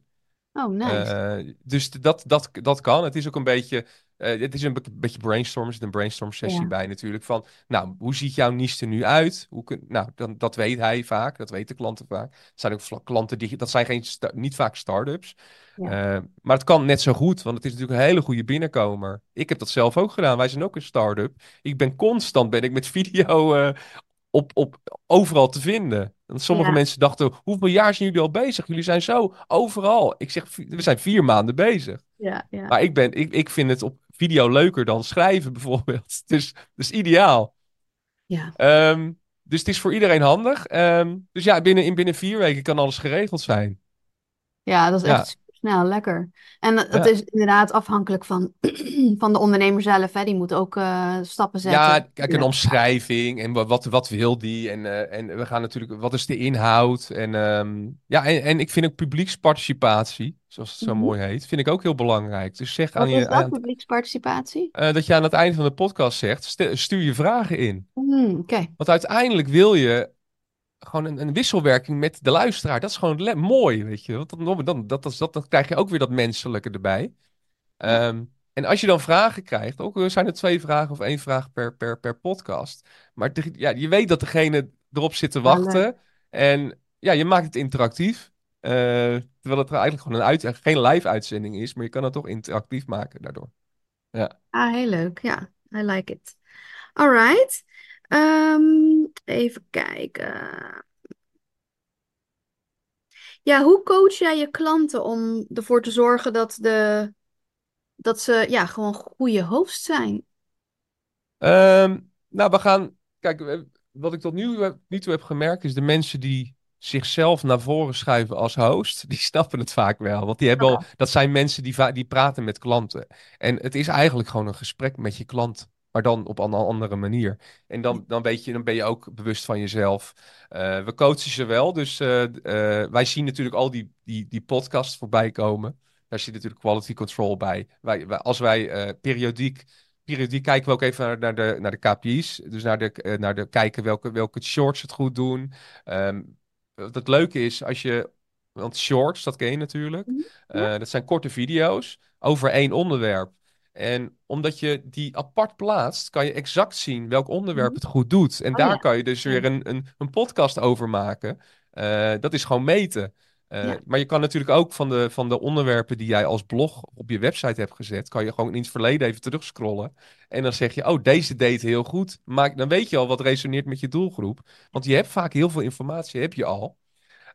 Oh, nice. Uh, dus dat, dat, dat kan. Het is ook een beetje. Uh, het is een beetje brainstorm. Er zit een brainstorm sessie Ja. bij natuurlijk. Van, nou, hoe ziet jouw niche er nu uit? Hoe kun, nou, dan, dat weet hij vaak. Dat weten klanten vaak. Zijn ook klanten die. Dat zijn geen, niet vaak start-ups. Ja. Uh, maar het kan net zo goed. Want het is natuurlijk een hele goede binnenkomer. Ik heb dat zelf ook gedaan. Wij zijn ook een start-up. Ik ben constant ben ik met video uh, op, op, overal te vinden. En sommige Ja. mensen dachten, hoeveel jaar zijn jullie al bezig? Jullie zijn zo overal. Ik zeg, we zijn vier maanden bezig. Ja, ja. Maar ik, ben, ik, ik vind het op video leuker dan schrijven bijvoorbeeld. Dus, dus ideaal. ja. Um, dus het is voor iedereen handig. Um, dus ja, binnen, in binnen vier weken kan alles geregeld zijn. Ja, dat is Ja. echt snel, lekker. En dat Ja. is inderdaad afhankelijk van, van de ondernemer zelf, hè. Die moet ook eh, stappen zetten. Ja, kijk, een Ja. omschrijving en wa- wat, wat wil die? En, eh, en we gaan natuurlijk, wat is de inhoud? En ehm, ja, en, en ik vind ook publieksparticipatie, zoals het zo Mhm. mooi heet, vind ik ook heel belangrijk. Dus zeg aan je, aan, publieksparticipatie? eh, dat je aan het einde van de podcast zegt, stu- stuur je vragen in. Hmm, Oké, Want uiteindelijk wil je gewoon een, een wisselwerking met de luisteraar. Dat is gewoon mooi, weet je. Want dan, dan, dat, dat, dan krijg je ook weer dat menselijke erbij. Ehm, en als je dan vragen krijgt, ook zijn er twee vragen of één vraag per, per, per podcast. Maar ja, je weet dat degene erop zit te wachten. En ja, je maakt het interactief. Eh, terwijl het eigenlijk gewoon een uit, geen live uitzending is, maar je kan het toch interactief maken daardoor. Ja. Ah, heel leuk. Ja, I like it. All right. Ehm, even kijken. Ja, hoe coach jij je klanten om ervoor te zorgen dat, de, dat ze ja, gewoon goede host zijn? Ehm, nou, we gaan. Kijk, wat ik tot nu, nu toe heb gemerkt, is de mensen die zichzelf naar voren schuiven als host, die snappen het vaak wel. Want die hebben al, dat zijn mensen die, die praten met klanten. En het is eigenlijk gewoon een gesprek met je klant, maar dan op een andere manier. En dan, dan, weet je, dan ben je ook bewust van jezelf. Eh, we coachen ze wel, dus eh, eh, wij zien natuurlijk al die, die, die podcasts voorbij komen. Daar zit natuurlijk quality control bij. Wij, wij- als wij periodiek periodiek kijken we ook even naar, naar, de, naar de KPI's. Dus naar de, naar de kijken welke, welke shorts het goed doen. Ehm, wat het leuke is als je. Want shorts, dat ken je natuurlijk. Mhm. Dat zijn korte video's over één onderwerp. En omdat je die apart plaatst, kan je exact zien welk onderwerp het goed doet. En Oh daar ja. kan je dus weer een, een, een podcast over maken. Eh, dat is gewoon meten. Eh, Ja. Maar je kan natuurlijk ook van de, van de onderwerpen die jij als blog op je website hebt gezet, kan je gewoon in het verleden even terugscrollen. En dan zeg je, oh, deze deed heel goed. Maar dan weet je al wat resoneert met je doelgroep. Want je hebt vaak heel veel informatie, heb je al.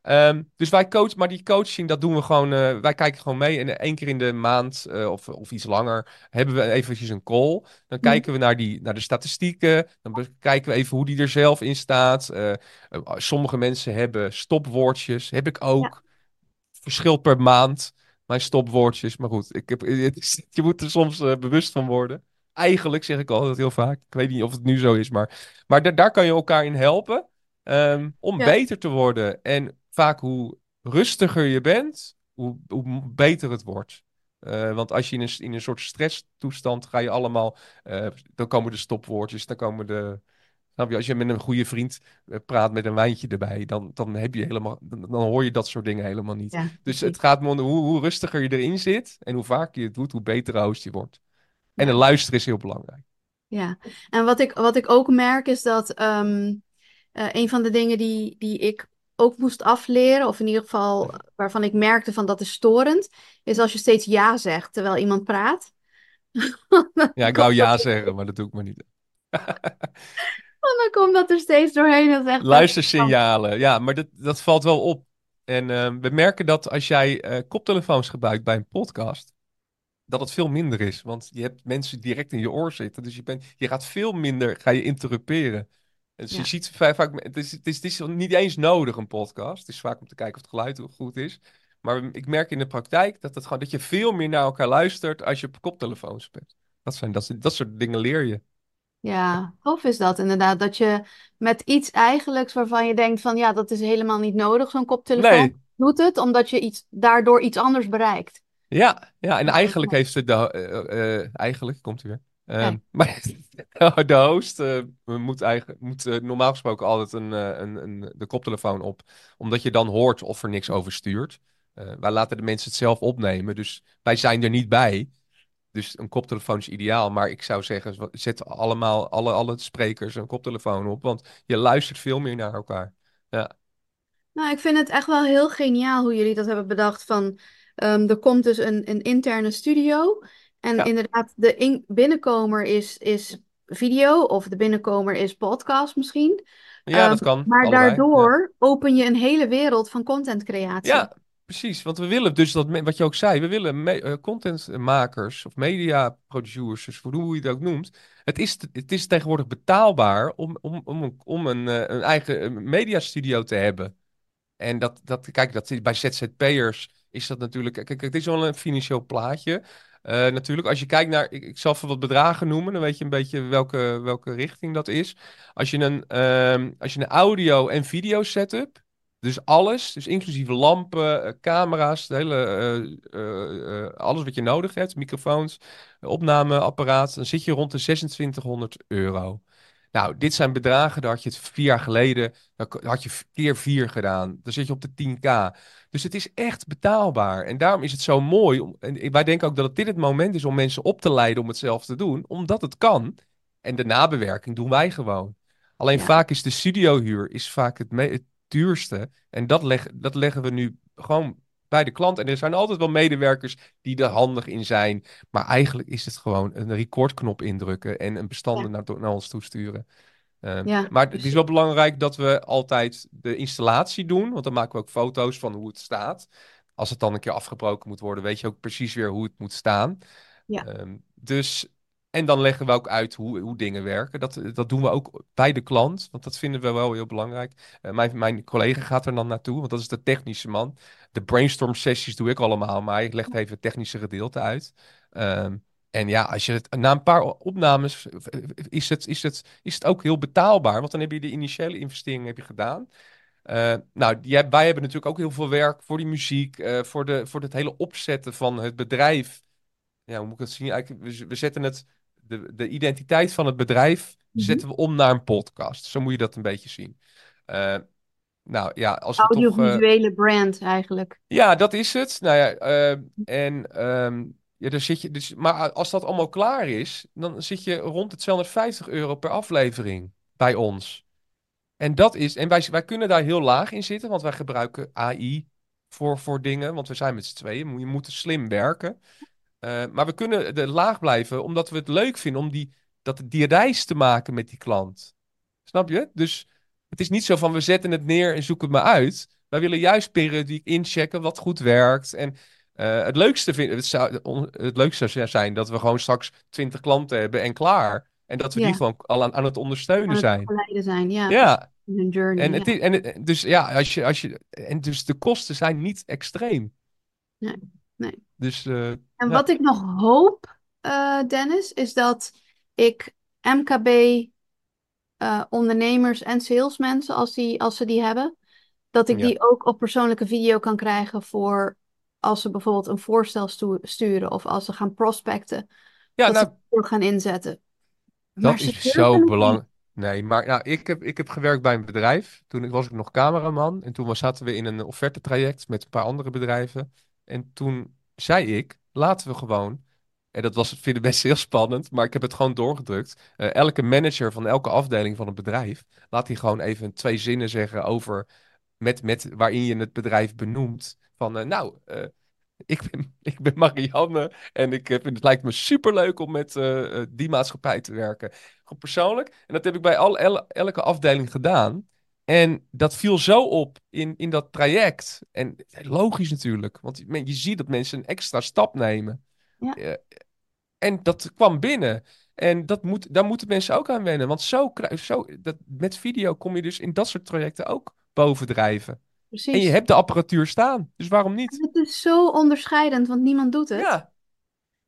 Ehm, dus wij coachen, maar die coaching, dat doen we gewoon. eh, wij kijken gewoon mee. En één keer in de maand eh, of, of iets langer hebben we eventjes een call. Dan kijken we naar, die, naar de statistieken. Dan bekijken we even hoe die er zelf in staat. Eh, sommige mensen hebben stopwoordjes. Heb ik ook. Verschilt per maand. Mijn stopwoordjes. Maar goed, ik heb, het is- je moet er soms bewust van worden. Eigenlijk zeg ik altijd heel vaak. Ik weet niet of het nu zo is, maar, maar da- daar kan je elkaar in helpen. ehm, om Ja. beter te worden. En vaak hoe rustiger je bent, hoe, hoe beter het wordt. Eh, want als je in een, in een soort stresstoestand ga je allemaal. eh, dan komen de stopwoordjes, dan komen de. Snap je, als je met een goede vriend eh, praat met een wijntje erbij, dan, dan, heb je helemaal, dan, dan hoor je dat soort dingen helemaal niet. Ja, Dus het gaat me om hoe, hoe rustiger je erin zit en hoe vaker je het doet, hoe beter host je wordt. En Ja. een luisteren is heel belangrijk. Ja, en wat ik, wat ik ook merk is dat ehm, eh, een van de dingen die, die ik ook moest afleren, of in ieder geval waarvan ik merkte van dat is storend, is als je steeds ja zegt terwijl iemand praat. Ja, ik wou ja zeggen, maar dat doe ik maar niet. Dan komt dat er steeds doorheen. Dat echt Luistersignalen, ja, maar dat, dat valt wel op. En ehm, we merken dat als jij eh, koptelefoons gebruikt bij een podcast, dat het veel minder is. Want je hebt mensen direct in je oor zitten. Dus je, bent, je gaat veel minder, ga je interruperen. Dus Ja. je ziet vaak, vaak het, is, het, is, het is niet eens nodig een podcast. Het is vaak om te kijken of het geluid goed is. Maar ik merk in de praktijk dat, het gewoon, dat je veel meer naar elkaar luistert als je op koptelefoons bent. Dat, zijn, dat, dat soort dingen leer je. Ja, tof is dat inderdaad. Dat je met iets eigenlijk waarvan je denkt van ja, dat is helemaal niet nodig, zo'n koptelefoon, Nee. doet het omdat je iets, daardoor iets anders bereikt. Ja, ja en eigenlijk heeft ze de... eh, eh, eigenlijk, komt hij weer. Ehm, maar de host eh, moet, eigenlijk, moet eh, normaal gesproken altijd een, eh, een, een, de koptelefoon op. Omdat je dan hoort of er niks over stuurt. Wij laten de mensen het zelf opnemen, dus wij zijn er niet bij. Dus een koptelefoon is ideaal. Maar ik zou zeggen, zet allemaal, alle, alle sprekers een koptelefoon op. Want je luistert veel meer naar elkaar. Ja. Nou, ik vind het echt wel heel geniaal hoe jullie dat hebben bedacht. Van, ehm, er komt dus een, een interne studio. En inderdaad, de in binnenkomer is, is video of de binnenkomer is podcast misschien. Ja, dat ehm, kan. Maar daardoor open je een hele wereld van contentcreatie. Ja, precies. Want we willen dus dat, wat je ook zei, we willen uh, contentmakers of media producers, hoe je het ook noemt. Het is, het is tegenwoordig betaalbaar om, om, om, om een, eh, een eigen mediastudio te hebben. En dat, dat, kijk, dat bij ZZP'ers is dat natuurlijk. Kijk, het is wel een financieel plaatje. Uh, natuurlijk, als je kijkt naar. Ik, zal even wat bedragen noemen. Dan weet je een beetje welke, welke richting dat is. Als je een, uh, als je een audio- en video setup. Dus alles, dus inclusief lampen, uh, camera's, de hele, uh, alles wat je nodig hebt, microfoons, opnameapparaat, dan zit je rond de 2600 euro. Nou, dit zijn bedragen, daar had je het vier jaar geleden, daar had je keer vier gedaan. Dan zit je op de 10k. Dus het is echt betaalbaar. En daarom is het zo mooi. Om, en wij denken ook dat het dit het moment is om mensen op te leiden om het zelf te doen. Omdat het kan. En de nabewerking doen wij gewoon. Alleen vaak is de studiohuur is vaak het, het duurste. En dat, leg, dat leggen we nu gewoon bij de klant. En er zijn altijd wel medewerkers die er handig in zijn. Maar eigenlijk is het gewoon een recordknop indrukken en een bestanden naar, naar, ons toesturen. Uh, maar het is wel belangrijk dat we altijd de installatie doen. Want dan maken we ook foto's van hoe het staat. Als het dan een keer afgebroken moet worden, weet je ook precies weer hoe het moet staan. Ja. Ehm, dus en dan leggen we ook uit hoe, hoe dingen werken. Dat, dat doen we ook bij de klant, want dat vinden we wel heel belangrijk. Uh, mijn, mijn collega gaat er dan naartoe, want dat is de technische man. De brainstorm sessies doe ik allemaal, maar hij legt even het technische gedeelte uit. Ehm, en ja, als je het, na een paar opnames is het, is, het, is het ook heel betaalbaar, want dan heb je de initiële investering heb je gedaan. Nou, wij hebben natuurlijk ook heel veel werk voor die muziek, voor, de, voor het hele opzetten van het bedrijf. Ja, hoe moet ik het zien? Eigenlijk, we, we zetten het de, de identiteit van het bedrijf mhm. zetten we om naar een podcast. Zo moet je dat een beetje zien. Uh, nou ja, als Audiovisuele toch, uh, brand eigenlijk. Ja, dat is het. Nou ja, uh, en um, ja, daar zit je. Dus, maar als dat allemaal klaar is, dan zit je rond het 250 euro per aflevering bij ons. En dat is. En wij, wij kunnen daar heel laag in zitten, want wij gebruiken AI voor, voor dingen. Want we zijn met z'n tweeën. Je moet slim werken. Uh, maar we kunnen de laag blijven, omdat we het leuk vinden om die, dat, die reis te maken met die klant. Snap je? Dus het is niet zo van we zetten het neer en zoeken het maar uit. Wij willen juist periodiek inchecken wat goed werkt. En uh, het, leukste vind, het, zou, het leukste zou zijn dat we gewoon straks 20 klanten hebben en klaar. En dat we die gewoon al aan, aan het ondersteunen aan het zijn. ja. ja. Hun journey. En, het, en dus ja, als je, als je, en dus de kosten zijn niet extreem. Nee, nee. Dus, uh, en wat ik nog hoop, uh, Dennis, is dat ik MKB uh, ondernemers en salesmensen, als, die, als ze die hebben, dat ik die ook op persoonlijke video kan krijgen voor als ze bijvoorbeeld een voorstel sturen of als ze gaan prospecten. Ja, dat nou, ze gaan inzetten. Dat is zo belangrijk. Nee, maar nou, ik, heb, ik heb gewerkt bij een bedrijf. Toen was ik nog cameraman. En toen zaten we in een offertetraject met een paar andere bedrijven. En toen zei ik, laten we gewoon en dat was, vind ik best heel spannend, maar ik heb het gewoon doorgedrukt. Uh, elke manager van elke afdeling van het bedrijf, laat hij gewoon even twee zinnen zeggen over, met, met, waarin je het bedrijf benoemt. Van, uh, nou, uh, ik, ben, ik ben Marianne en ik vind, het lijkt me superleuk om met die maatschappij te werken. Gewoon persoonlijk. En dat heb ik bij al, elke afdeling gedaan. En dat viel zo op in, in dat traject. En logisch natuurlijk, want je, je ziet dat mensen een extra stap nemen. Ja. En dat kwam binnen. En dat moet, daar moeten mensen ook aan wennen. Want zo, zo, dat, met video kom je dus in dat soort trajecten ook bovendrijven. Precies. En je hebt de apparatuur staan. Dus waarom niet? Het is zo onderscheidend, want niemand doet het. Ja.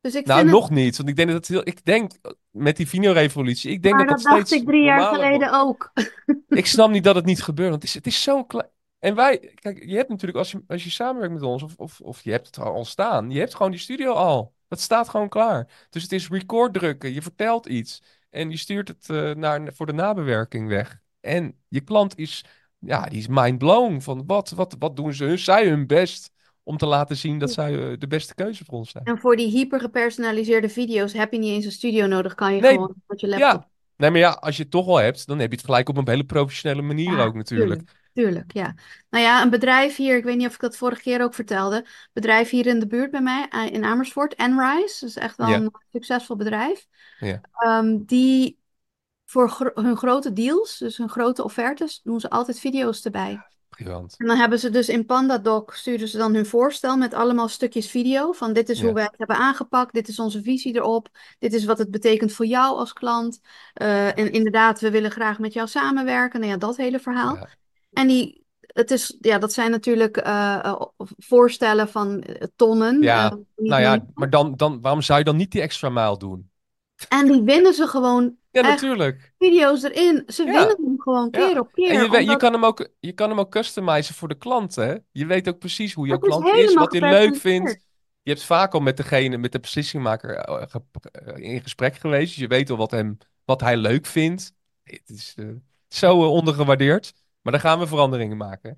Dus ik nou, nog niet. Want ik denk dat heel. Ik denk met die videorevolutie. Ik denk maar dat dat, dat dacht ik drie jaar geleden ook. ik snap niet dat het niet gebeurt. Want het is, het is zo klein. En wij, kijk, je hebt natuurlijk als je, als je samenwerkt met ons, of, of, of je hebt het al staan, je hebt gewoon die studio al. Dat staat gewoon klaar. Dus het is record drukken. Je vertelt iets. En je stuurt het uh, naar, voor de nabewerking weg. En je klant is, ja, die is mind blown. Van wat, wat, wat doen ze? Zij hun best om te laten zien dat zij eh, de beste keuze voor ons zijn. En voor die hyper gepersonaliseerde video's heb je niet eens een studio nodig. Kan je Nee, gewoon met je laptop. Ja, nee, maar ja, als je het toch al hebt, dan heb je het gelijk op een hele professionele manier Ja, ook natuurlijk. Tuurlijk, tuurlijk, ja. Nou ja, een bedrijf hier, ik weet niet of ik dat vorige keer ook vertelde. Bedrijf hier in de buurt bij mij, eh, in Amersfoort, Enrise. Dat is echt wel Ja. een succesvol bedrijf. Ja. Ehm, die voor gro- hun grote deals, dus hun grote offertes, doen ze altijd video's erbij. Briljant. En dan hebben ze dus in PandaDoc, sturen ze dan hun voorstel met allemaal stukjes video. Van dit is hoe wij het hebben aangepakt, dit is onze visie erop, dit is wat het betekent voor jou als klant. Eh, en inderdaad, we willen graag met jou samenwerken. Nou ja, dat hele verhaal. Ja. En die, het is, ja, dat zijn natuurlijk eh, eh, voorstellen van tonnen. Ja, Nou ja, maar dan, dan, waarom zou je dan niet die extra mijl doen? En die winnen ze gewoon Ja, natuurlijk. video's erin. Ze Ja. winnen hem gewoon Ja. keer op keer. En je, je, kan hem ook, je kan hem ook customizen voor de klant, hè? Je weet ook precies hoe jouw is klant is, wat hij leuk vindt. Je hebt vaak al met degene, met de beslissingmaker eh, ge- eh, in gesprek geweest. Dus je weet al wat, hem, wat hij leuk vindt. Het is eh, zo eh, ondergewaardeerd. Maar daar gaan we veranderingen maken.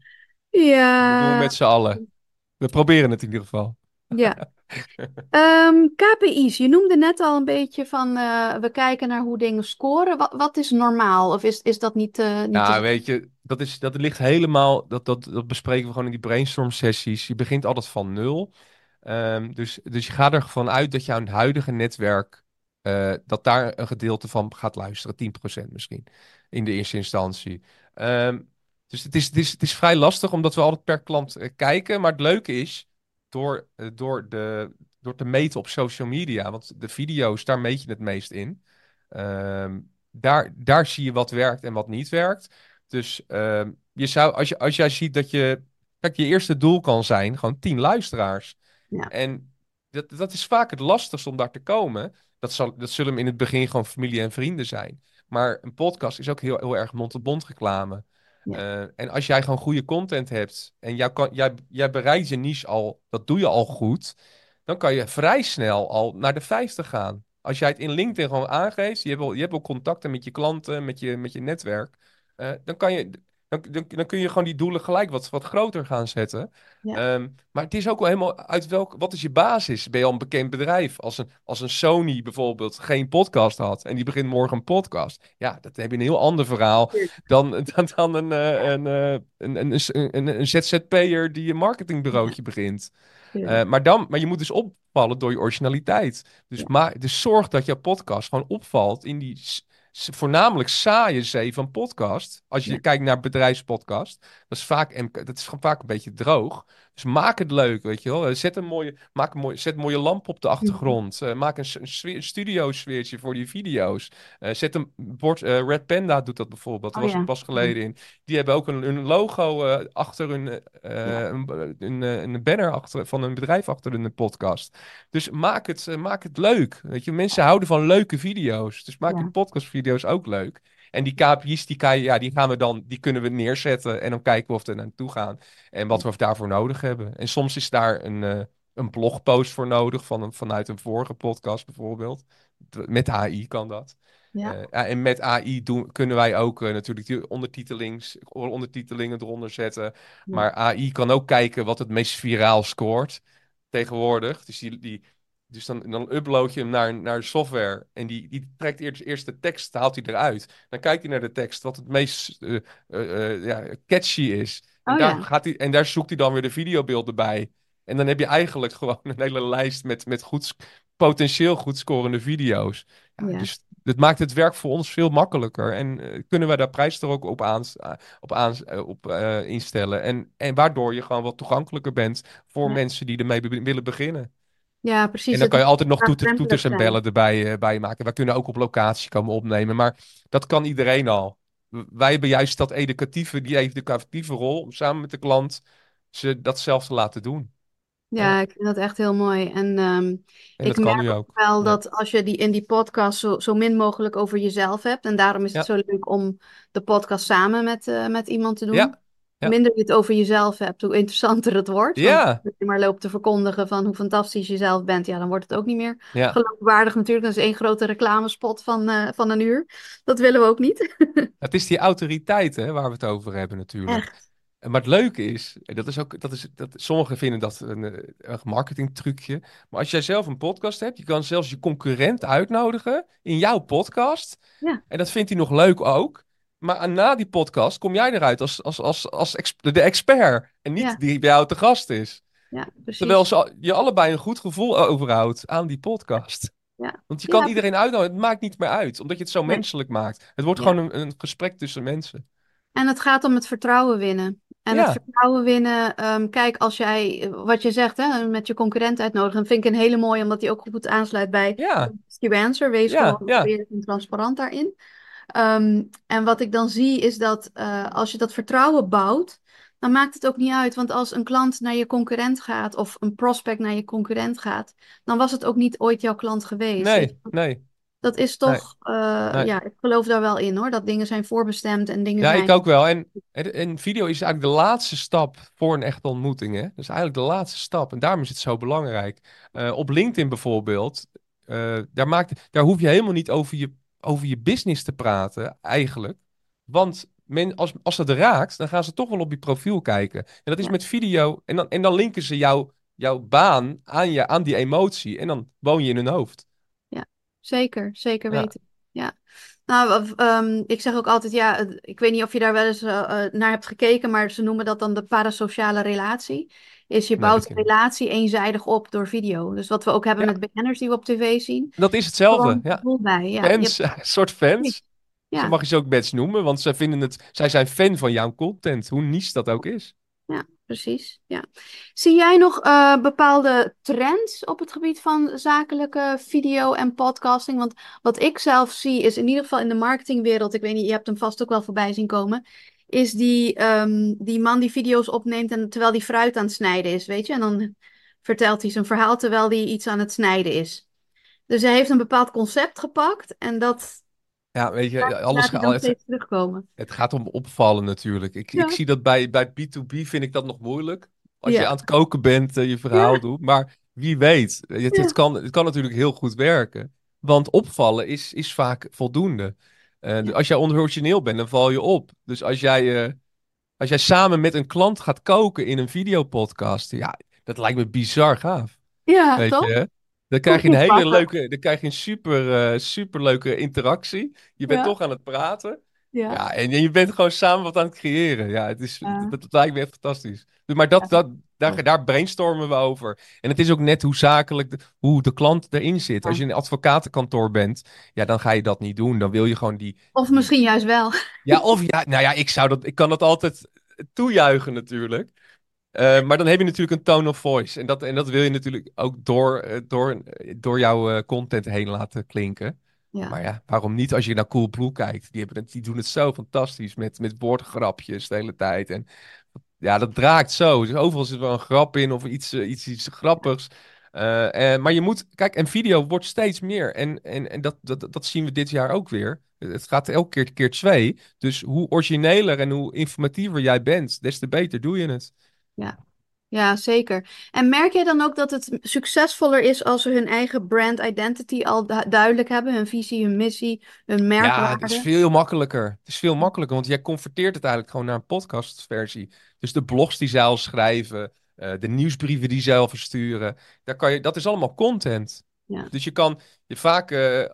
Dat doen we Ja, met z'n allen. We proberen het in ieder geval. ja. Ehm, KPI's, je noemde net al een beetje van eh, we kijken naar hoe dingen scoren. Wat, wat is normaal? Of is, is dat niet, eh niet Nou, te- weet je, dat, is, dat ligt helemaal. Dat, dat, dat bespreken we gewoon in die brainstorm sessies. Je begint altijd van nul. Ehm, dus, dus je gaat ervan uit dat je aan het huidige netwerk. eh, dat daar een gedeelte van gaat luisteren, 10% misschien. In de eerste instantie. Ehm, dus het is, het, is, het is vrij lastig, omdat we altijd per klant kijken. Maar het leuke is, door, eh, door, de, door te meten op social media, want de video's, daar meet je het meest in. Ehm, daar, daar zie je wat werkt en wat niet werkt. Dus ehm, je zou, als, je, als jij ziet dat je. Kijk, je eerste doel kan zijn gewoon 10 luisteraars. Ja. En dat, dat is vaak het lastigste om daar te komen. Dat, zal, dat zullen in het begin gewoon familie en vrienden zijn. Maar een podcast is ook heel, heel erg mond-tot-mond reclame. Eh, en als jij gewoon goede content hebt en jij, kan, jij, jij bereidt je niche al, dat doe je al goed, dan kan je vrij snel al naar de 50 gaan. Als jij het in LinkedIn gewoon aangeeft, je hebt al, je hebt al contacten met je klanten, met je, met je netwerk, eh, dan, kan je, dan, dan, dan kun je gewoon die doelen gelijk wat, wat groter gaan zetten. Ja. Ehm, maar het is ook wel helemaal uit welk, wat is je basis? Ben je al een bekend bedrijf? Als een, als een Sony bijvoorbeeld geen podcast had en die begint morgen een podcast, ja, dat heb je een heel ander verhaal dan, dan, dan een, eh, een, eh, een, een, een, een, een ZZP'er die een marketingbureautje begint. Eh, maar, dan, maar je moet dus opvallen door je originaliteit. Dus, maar, dus zorg dat jouw podcast gewoon opvalt in die voornamelijk saaie zee van podcast. Als je Ja. kijkt naar bedrijfspodcast, dat is vaak, dat is gewoon vaak een beetje droog. Dus maak het leuk, weet je wel. Eh, Zet een mooie, maak een mooie, zet een mooie lamp op de achtergrond. Eh, maak een, studio-sfeertje voor die video's. Eh, zet een bord, Red Panda doet dat bijvoorbeeld. Daar Oh was ik ja. pas geleden in. Die hebben ook een, een logo achter hun, Ja. een, een, een banner achter, van een bedrijf achter hun podcast. Dus maak het, maak het leuk. Weet je, mensen houden van leuke video's. Dus maak Ja. je podcastvideo's ook leuk. En die KPI's, die, kan ja, die gaan we dan, die kunnen we neerzetten. En dan kijken we of we er naartoe gaan. En wat we daarvoor nodig hebben. En soms is daar een, eh, een blogpost voor nodig. Van een, vanuit een vorige podcast bijvoorbeeld. Met AI kan dat. Ja. Eh, en met AI doen, kunnen wij ook eh, natuurlijk die ondertitelings, ondertitelingen eronder zetten. Ja. Maar AI kan ook kijken wat het meest viraal scoort tegenwoordig. Dus, die, die, dus dan, dan upload je hem naar, naar software. En die, die trekt eerst, eerst de tekst, haalt hij eruit. Dan kijkt hij naar de tekst wat het meest eh, eh, eh, ja, catchy is. En, Oh daar ja. gaat hij, en daar zoekt hij dan weer de videobeelden bij. En dan heb je eigenlijk gewoon een hele lijst met, met goed, potentieel goed scorende video's. Ja, Ja. Dus het maakt het werk voor ons veel makkelijker. En kunnen wij daar prijs er ook op, aans, op, aans, op instellen. En, en waardoor je gewoon wat toegankelijker bent voor mensen die ermee be- willen beginnen. Ja, precies. En dan kan je altijd nog toeters, en bellen erbij eh, bij maken. Wij kunnen ook op locatie komen opnemen. Maar dat kan iedereen al. Wij hebben juist dat educatieve, die educatieve rol om samen met de klant ze dat zelf te laten doen. Ja, ik vind dat echt heel mooi. En ehm, En ik merk ook wel Ja. dat als je die in die podcast zo, zo min mogelijk over jezelf hebt. En daarom is het zo leuk om de podcast samen met, eh, met iemand te doen. Ja, ja. minder je het over jezelf hebt, hoe interessanter het wordt. Ja, als je maar loopt te verkondigen van hoe fantastisch je zelf bent, ja, dan wordt het ook niet meer ja. geloofwaardig natuurlijk. Dat is één grote reclamespot van, eh, van een uur. Dat willen we ook niet. Het is die autoriteit hè, waar we het over hebben natuurlijk. Echt. Maar het leuke is, en dat is ook, dat is, dat, sommigen vinden dat een, eh, een marketingtrucje. Maar als jij zelf een podcast hebt, je kan zelfs je concurrent uitnodigen in jouw podcast. Ja. En dat vindt hij nog leuk ook. Maar na die podcast kom jij eruit als, als, als, als ex- de expert. En niet Ja. die bij jou te gast is. Ja, precies. Terwijl ze, je allebei een goed gevoel overhoudt aan die podcast. Ja. Want je kan iedereen uitnodigen. Het maakt niet meer uit. Omdat je het zo menselijk maakt. Het wordt gewoon een, een gesprek tussen mensen. En het gaat om het vertrouwen winnen. En het vertrouwen winnen, ehm, kijk, als jij, eh, wat je zegt, hè, met je concurrent uitnodigen, dat vind ik een hele mooie, omdat die ook goed aansluit bij Ja, Answer. Wees Ja, gewoon transparant daarin. Ehm, en wat ik dan zie is dat eh, als je dat vertrouwen bouwt, dan maakt het ook niet uit. Want als een klant naar je concurrent gaat of een prospect naar je concurrent gaat, dan was het ook niet ooit jouw klant geweest. Nee, je? nee. Dat is toch, eh, Nee. ja, ik geloof daar wel in hoor, dat dingen zijn voorbestemd en dingen Ja, zijn... ik ook wel. En, en, video is eigenlijk de laatste stap voor een echte ontmoeting. Hè? Dus eigenlijk de laatste stap. En daarom is het zo belangrijk. Eh, op LinkedIn bijvoorbeeld, daar, maakt, daar hoef je helemaal niet over je, over je business te praten, eigenlijk. Want men, als, als het raakt, dan gaan ze toch wel op je profiel kijken. En dat is Ja. met video. En dan, en dan linken ze jou, jouw baan aan, je, aan die emotie. En dan woon je in hun hoofd. Zeker, zeker Ja. weten. Ja. Nou, ehm, ik zeg ook altijd, ja, ik weet niet of je daar wel eens eh, eh, naar hebt gekeken, maar ze noemen dat dan de parasociale relatie. Is je bouwt een relatie eenzijdig op door video. Dus wat we ook hebben Ja. met banners die we op tv zien. Dat is hetzelfde. Ja. bij. Fans, hebt- een soort fans. Zo ja, mag je ze ook best noemen, want zij vinden het, zij zijn fan van jouw content, hoe niche dat ook is. ja, precies. Ja. Zie jij nog eh, bepaalde trends op het gebied van zakelijke video en podcasting? Want wat ik zelf zie is in ieder geval in de marketingwereld, ik weet niet, je hebt hem vast ook wel voorbij zien komen, is die, ehm, die man die video's opneemt en terwijl die fruit aan het snijden is, weet je? En dan vertelt hij zijn verhaal terwijl hij iets aan het snijden is. Dus hij heeft een bepaald concept gepakt en dat Ja, weet je, laat alles gaat, terugkomen. het gaat om opvallen natuurlijk. Ik, Ja. ik zie dat bij, bij B2B vind ik dat nog moeilijk. Als je aan het koken bent, eh, je verhaal Ja. doet. Maar wie weet, het, het, kan, het kan natuurlijk heel goed werken. Want opvallen is, is vaak voldoende. Ja. Als jij onorigineel bent, dan val je op. Dus als jij, eh, als jij samen met een klant gaat koken in een videopodcast, ja, dat lijkt me bizar gaaf. Ja, Weet toch? je? Dan krijg je een hele leuke, dan krijg je een super, eh, super leuke interactie. Je bent Ja. toch aan het praten. Ja. Ja, en je bent gewoon samen wat aan het creëren. Ja, het is, dat, dat lijkt me echt fantastisch. Dus, Maar dat, dat, daar, daar brainstormen we over. En het is ook net hoe zakelijk, de, hoe de klant erin zit. Ja. Als je in een advocatenkantoor bent, ja, dan ga je dat niet doen. Dan wil je gewoon die... Of misschien juist wel. Ja, of ja, nou ja, ik zou dat, ik kan dat altijd toejuichen natuurlijk. Eh, maar dan heb je natuurlijk een tone of voice. En dat, en dat wil je natuurlijk ook door, eh, door, door jouw eh, content heen laten klinken. Ja. Maar ja, waarom niet als je naar Coolblue kijkt? Die, hebben het, die doen het zo fantastisch met, met woordgrapjes de hele tijd. En ja, dat draakt zo. Dus overal zit wel een grap in of iets, eh, iets, iets grappigs. Eh, eh, maar je moet, kijk, en video wordt steeds meer. En, en, en dat, dat, dat zien we dit jaar ook weer. Het gaat elke keer keer twee. Dus hoe origineler en hoe informatiever jij bent, des te beter doe je het. Ja, zeker. En merk jij dan ook dat het succesvoller is als ze hun eigen brand identity al du- duidelijk hebben, hun visie, hun missie, hun Ja, merkwaarde? het is veel makkelijker. Het is veel makkelijker, want jij converteert het eigenlijk gewoon naar een podcastversie. Dus de blogs die zij al schrijven, eh, de nieuwsbrieven die zij al versturen, daar kan je, dat is allemaal content. Ja. Dus je kan, je vaak eh, eh,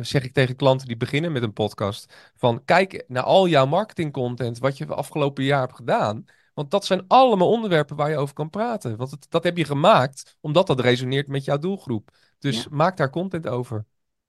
zeg ik tegen klanten die beginnen met een podcast, van kijk naar al jouw marketingcontent, wat je afgelopen jaar hebt gedaan. Want dat zijn allemaal onderwerpen waar je over kan praten. Want het, dat heb je gemaakt omdat dat resoneert met jouw doelgroep. Dus Ja. maak daar content over.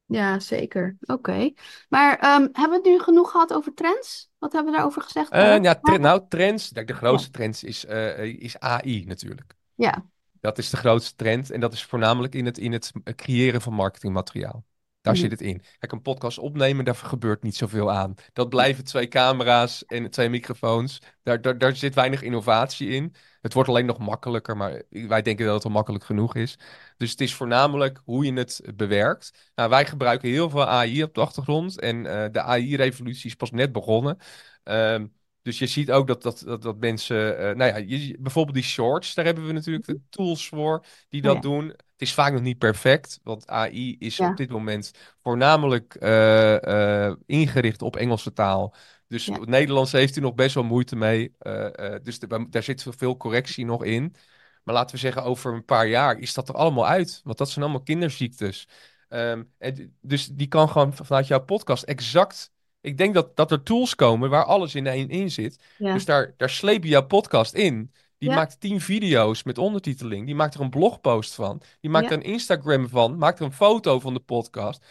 Ja, zeker. Oké. Maar ehm, hebben we het nu genoeg gehad over trends? Wat hebben we daarover gezegd? Eh, ja, tre- nou, trends. De grootste trend is, eh, is AI natuurlijk. Ja, Dat is de grootste trend. En dat is voornamelijk in het, in het creëren van marketingmateriaal. Daar Mhm. zit het in. Kijk, een podcast opnemen, daar gebeurt niet zoveel aan. Dat blijven twee camera's en twee microfoons. Daar, daar, daar zit weinig innovatie in. Het wordt alleen nog makkelijker, maar wij denken dat het al makkelijk genoeg is. Dus het is voornamelijk hoe je het bewerkt. Nou, wij gebruiken heel veel AI op de achtergrond. En eh, de AI-revolutie is pas net begonnen. Ehm, dus je ziet ook dat, dat, dat, dat mensen, eh, nou ja, je, bijvoorbeeld die shorts, daar hebben we natuurlijk de tools voor die dat Ja. doen. Het is vaak nog niet perfect, want AI is Ja. op dit moment voornamelijk eh, eh, ingericht op Engelse taal. Dus Ja. het Nederlands heeft hij nog best wel moeite mee. Eh, dus de- daar zit veel correctie nog in. Maar laten we zeggen, over een paar jaar is dat er allemaal uit. Want dat zijn allemaal kinderziektes. Ehm, en, dus die kan gewoon vanuit jouw podcast exact. Ik denk dat, dat er tools komen waar alles in één in zit. Ja. Dus daar, daar sleep je jouw podcast in. Die Ja. maakt tien video's met ondertiteling. Die maakt er een blogpost van. Die maakt Ja. er een Instagram van. Maakt er een foto van de podcast.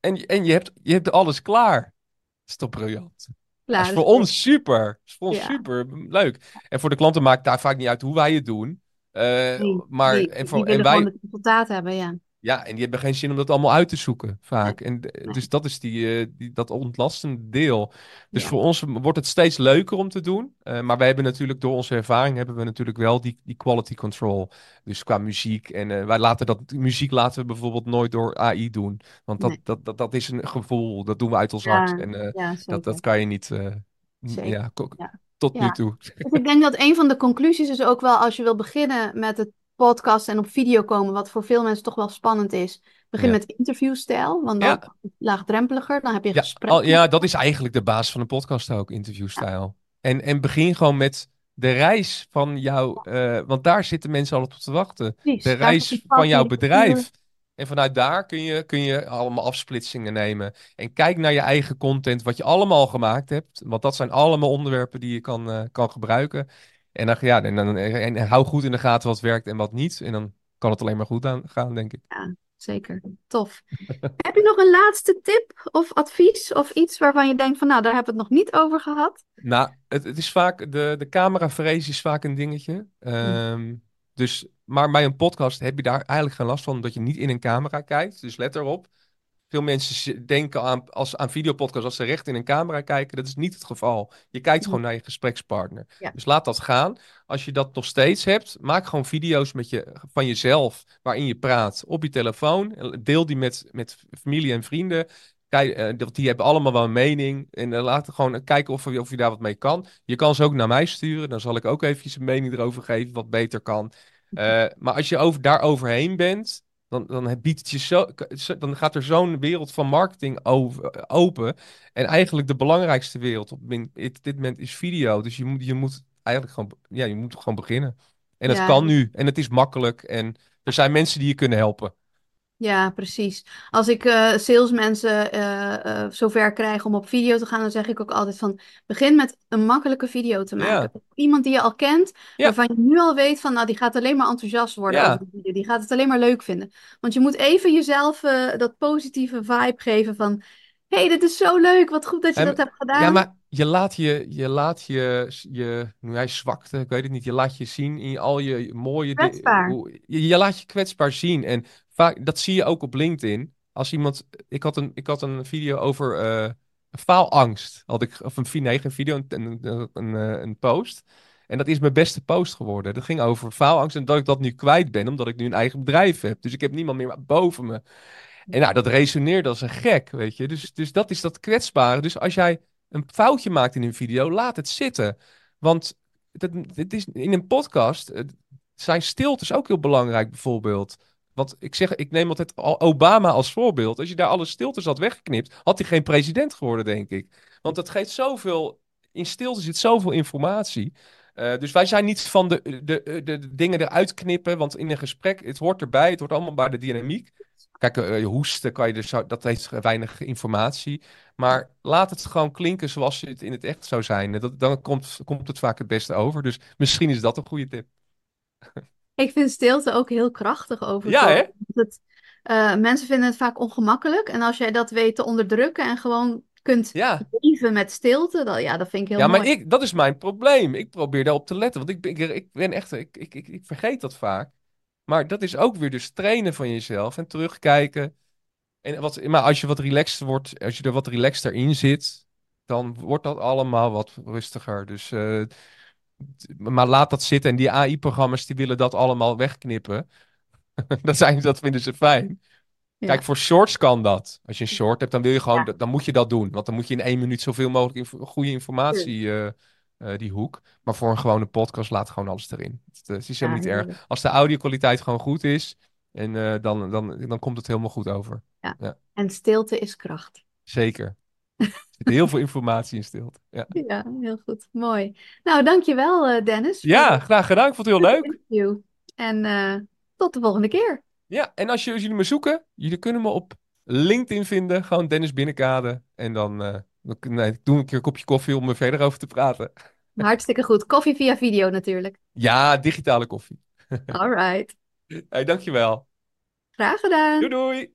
En, en je, hebt, je hebt alles klaar. Dat is toch briljant? Klaar, dat is dus voor ons super. Dat is voor ons Ja. super leuk. En voor de klanten maakt daar vaak niet uit hoe wij het doen. Die- maar en, voor, en wij, gewoon het resultaat hebben, ja. Ja, en die hebben geen zin om dat allemaal uit te zoeken, vaak. En, Dus dat is die, eh, die, dat ontlastende deel. Dus Ja. voor ons wordt het steeds leuker om te doen. Eh, maar wij hebben natuurlijk, door onze ervaring, hebben we natuurlijk wel die, die quality control. Dus qua muziek. En eh, wij laten dat, muziek laten we bijvoorbeeld nooit door AI doen. Want dat, Nee. dat, dat, dat is een gevoel, dat doen we uit ons Ja, hart. En Ja, dat, dat kan je niet, ja, tot nu toe. Dus ik denk dat een van de conclusies is ook wel als je wil beginnen met het podcast en op video komen, wat voor veel mensen toch wel spannend is. Begin Ja. met interviewstijl, want Ja. dan laagdrempeliger, dan heb je Ja, gesprek. al- ja, dat is eigenlijk de basis van een podcast ook, interviewstijl. En, en begin gewoon met de reis van jou, eh, want daar zitten mensen al op te wachten. Precies, De reis van jouw bedrijf. En vanuit daar kun je, kun je allemaal afsplitsingen nemen. En kijk naar je eigen content, wat je allemaal gemaakt hebt. Want dat zijn allemaal onderwerpen die je kan, eh, kan gebruiken. En, dan, ja, en, dan, en, hou goed in de gaten wat werkt en wat niet. En dan kan het alleen maar goed aan, gaan, denk ik. Zeker, tof. Heb je nog een laatste tip of advies of iets waarvan je denkt van nou, daar hebben we het nog niet over gehad? Nou, het, het is vaak, de, de cameravrees is vaak een dingetje. Ehm, dus, maar bij een podcast heb je daar eigenlijk geen last van, omdat je niet in een camera kijkt. Dus let erop. Veel mensen denken aan, als, aan videopodcasts als ze recht in een camera kijken. Dat is niet het geval. Je kijkt gewoon naar je gesprekspartner. Ja. Dus laat dat gaan. Als je dat nog steeds hebt, maak gewoon video's met je, van jezelf waarin je praat op je telefoon. Deel die met, met familie en vrienden. Kijk, eh, die hebben allemaal wel een mening. En eh, laat gewoon kijken of, je- of je daar wat mee kan. Je kan ze ook naar mij sturen. Dan zal ik ook eventjes een mening erover geven wat beter kan. Eh, maar als je over, daar overheen bent, dan, dan, biedt het je zo, dan gaat er zo'n wereld van marketing over, open. En eigenlijk de belangrijkste wereld op dit, dit moment is video. Dus je moet, je moet eigenlijk gewoon, ja, je moet gewoon beginnen. En dat Ja. kan nu. En het is makkelijk. En er zijn mensen die je kunnen helpen. Ja, precies. Als ik eh salesmensen eh eh, zover krijg om op video te gaan, dan zeg ik ook altijd van begin met een makkelijke video te maken. Iemand die je al kent, Ja. waarvan je nu al weet van nou, die gaat alleen maar enthousiast worden Ja. over de video. Die gaat het alleen maar leuk vinden. Want je moet even jezelf eh, dat positieve vibe geven van hé, hey, dit is zo leuk, wat goed dat je En- dat hebt gedaan. Ja, maar je laat je, je, laat je, je, nu hij zwakte, ik weet het niet, je laat je zien in al je mooie di- Kwetsbaar. hoe- Je, je laat je kwetsbaar zien. En dat zie je ook op LinkedIn. Als iemand, ik had een, ik had een video over eh, faalangst. Had ik, of een, nee, geen video, een, een, eh, een post. En dat is mijn beste post geworden. Dat ging over faalangst en dat ik dat nu kwijt ben, omdat ik nu een eigen bedrijf heb. Dus ik heb niemand meer boven me. En nou, dat resoneerde als een gek, weet je. Dus, dus dat is dat kwetsbare. Dus als jij een foutje maakt in een video, laat het zitten. Want dat, het is, in een podcast eh, zijn stiltes ook heel belangrijk, bijvoorbeeld. Want ik zeg, ik neem altijd al- Obama als voorbeeld. Als je daar alle stiltes had weggeknipt, had hij geen president geworden, denk ik. Want dat geeft zoveel, in stilte zit zoveel informatie. Eh, dus wij zijn niet van de, de, de, dingen eruit knippen, want in een gesprek, het hoort erbij, het hoort allemaal bij de dynamiek. Kijk, eh, je hoesten kan je dus, dat heeft weinig informatie. Maar laat het gewoon klinken zoals het in het echt zou zijn. Dan komt, komt het vaak het beste over. Dus misschien is dat een goede tip. Ik vind stilte ook heel krachtig over. Ja, hè? Het, eh, mensen vinden het vaak ongemakkelijk. En als jij dat weet te onderdrukken en gewoon kunt Ja, leven met stilte, dan, ja, dat vind ik heel ja maar mooi. ik, dat is mijn probleem. Ik probeer daarop te letten. Want ik, ben- ik, ik ben echt, ik, ik, ik, ik vergeet dat vaak. Maar dat is ook weer dus trainen van jezelf en terugkijken. En wat, maar als je wat relaxed wordt, als je er wat relaxter in zit, dan wordt dat allemaal wat rustiger. Dus, eh, maar laat dat zitten. En die AI-programma's die willen dat allemaal wegknippen. dat, zijn, dat vinden ze fijn. Ja. Kijk, voor shorts kan dat. Als je een short hebt, dan wil je gewoon, Ja. dan moet je dat doen. Want dan moet je in één minuut zoveel mogelijk inf- goede informatie, eh, eh, die hoek. Maar voor een gewone podcast, laat gewoon alles erin. Het, eh, het is helemaal Ja, niet erg. Als de audio-kwaliteit gewoon goed is, en, dan, dan, dan komt het helemaal goed over. En stilte is kracht. Zeker. Er zit heel veel informatie in stilte. Ja, Ja, heel goed. Mooi. Nou, dankjewel eh Dennis ja graag gedaan. Ik vond het heel leuk. interview. En eh, tot de volgende keer. Ja, en als, je, als jullie me zoeken, jullie kunnen me op LinkedIn vinden. Gewoon Dennis Binnenkade. En dan, dan nee, doe ik een keer een kopje koffie om er verder over te praten. Hartstikke goed. Koffie via video natuurlijk. Ja, digitale koffie. All right. Hey, dankjewel. Graag gedaan. Doei doei.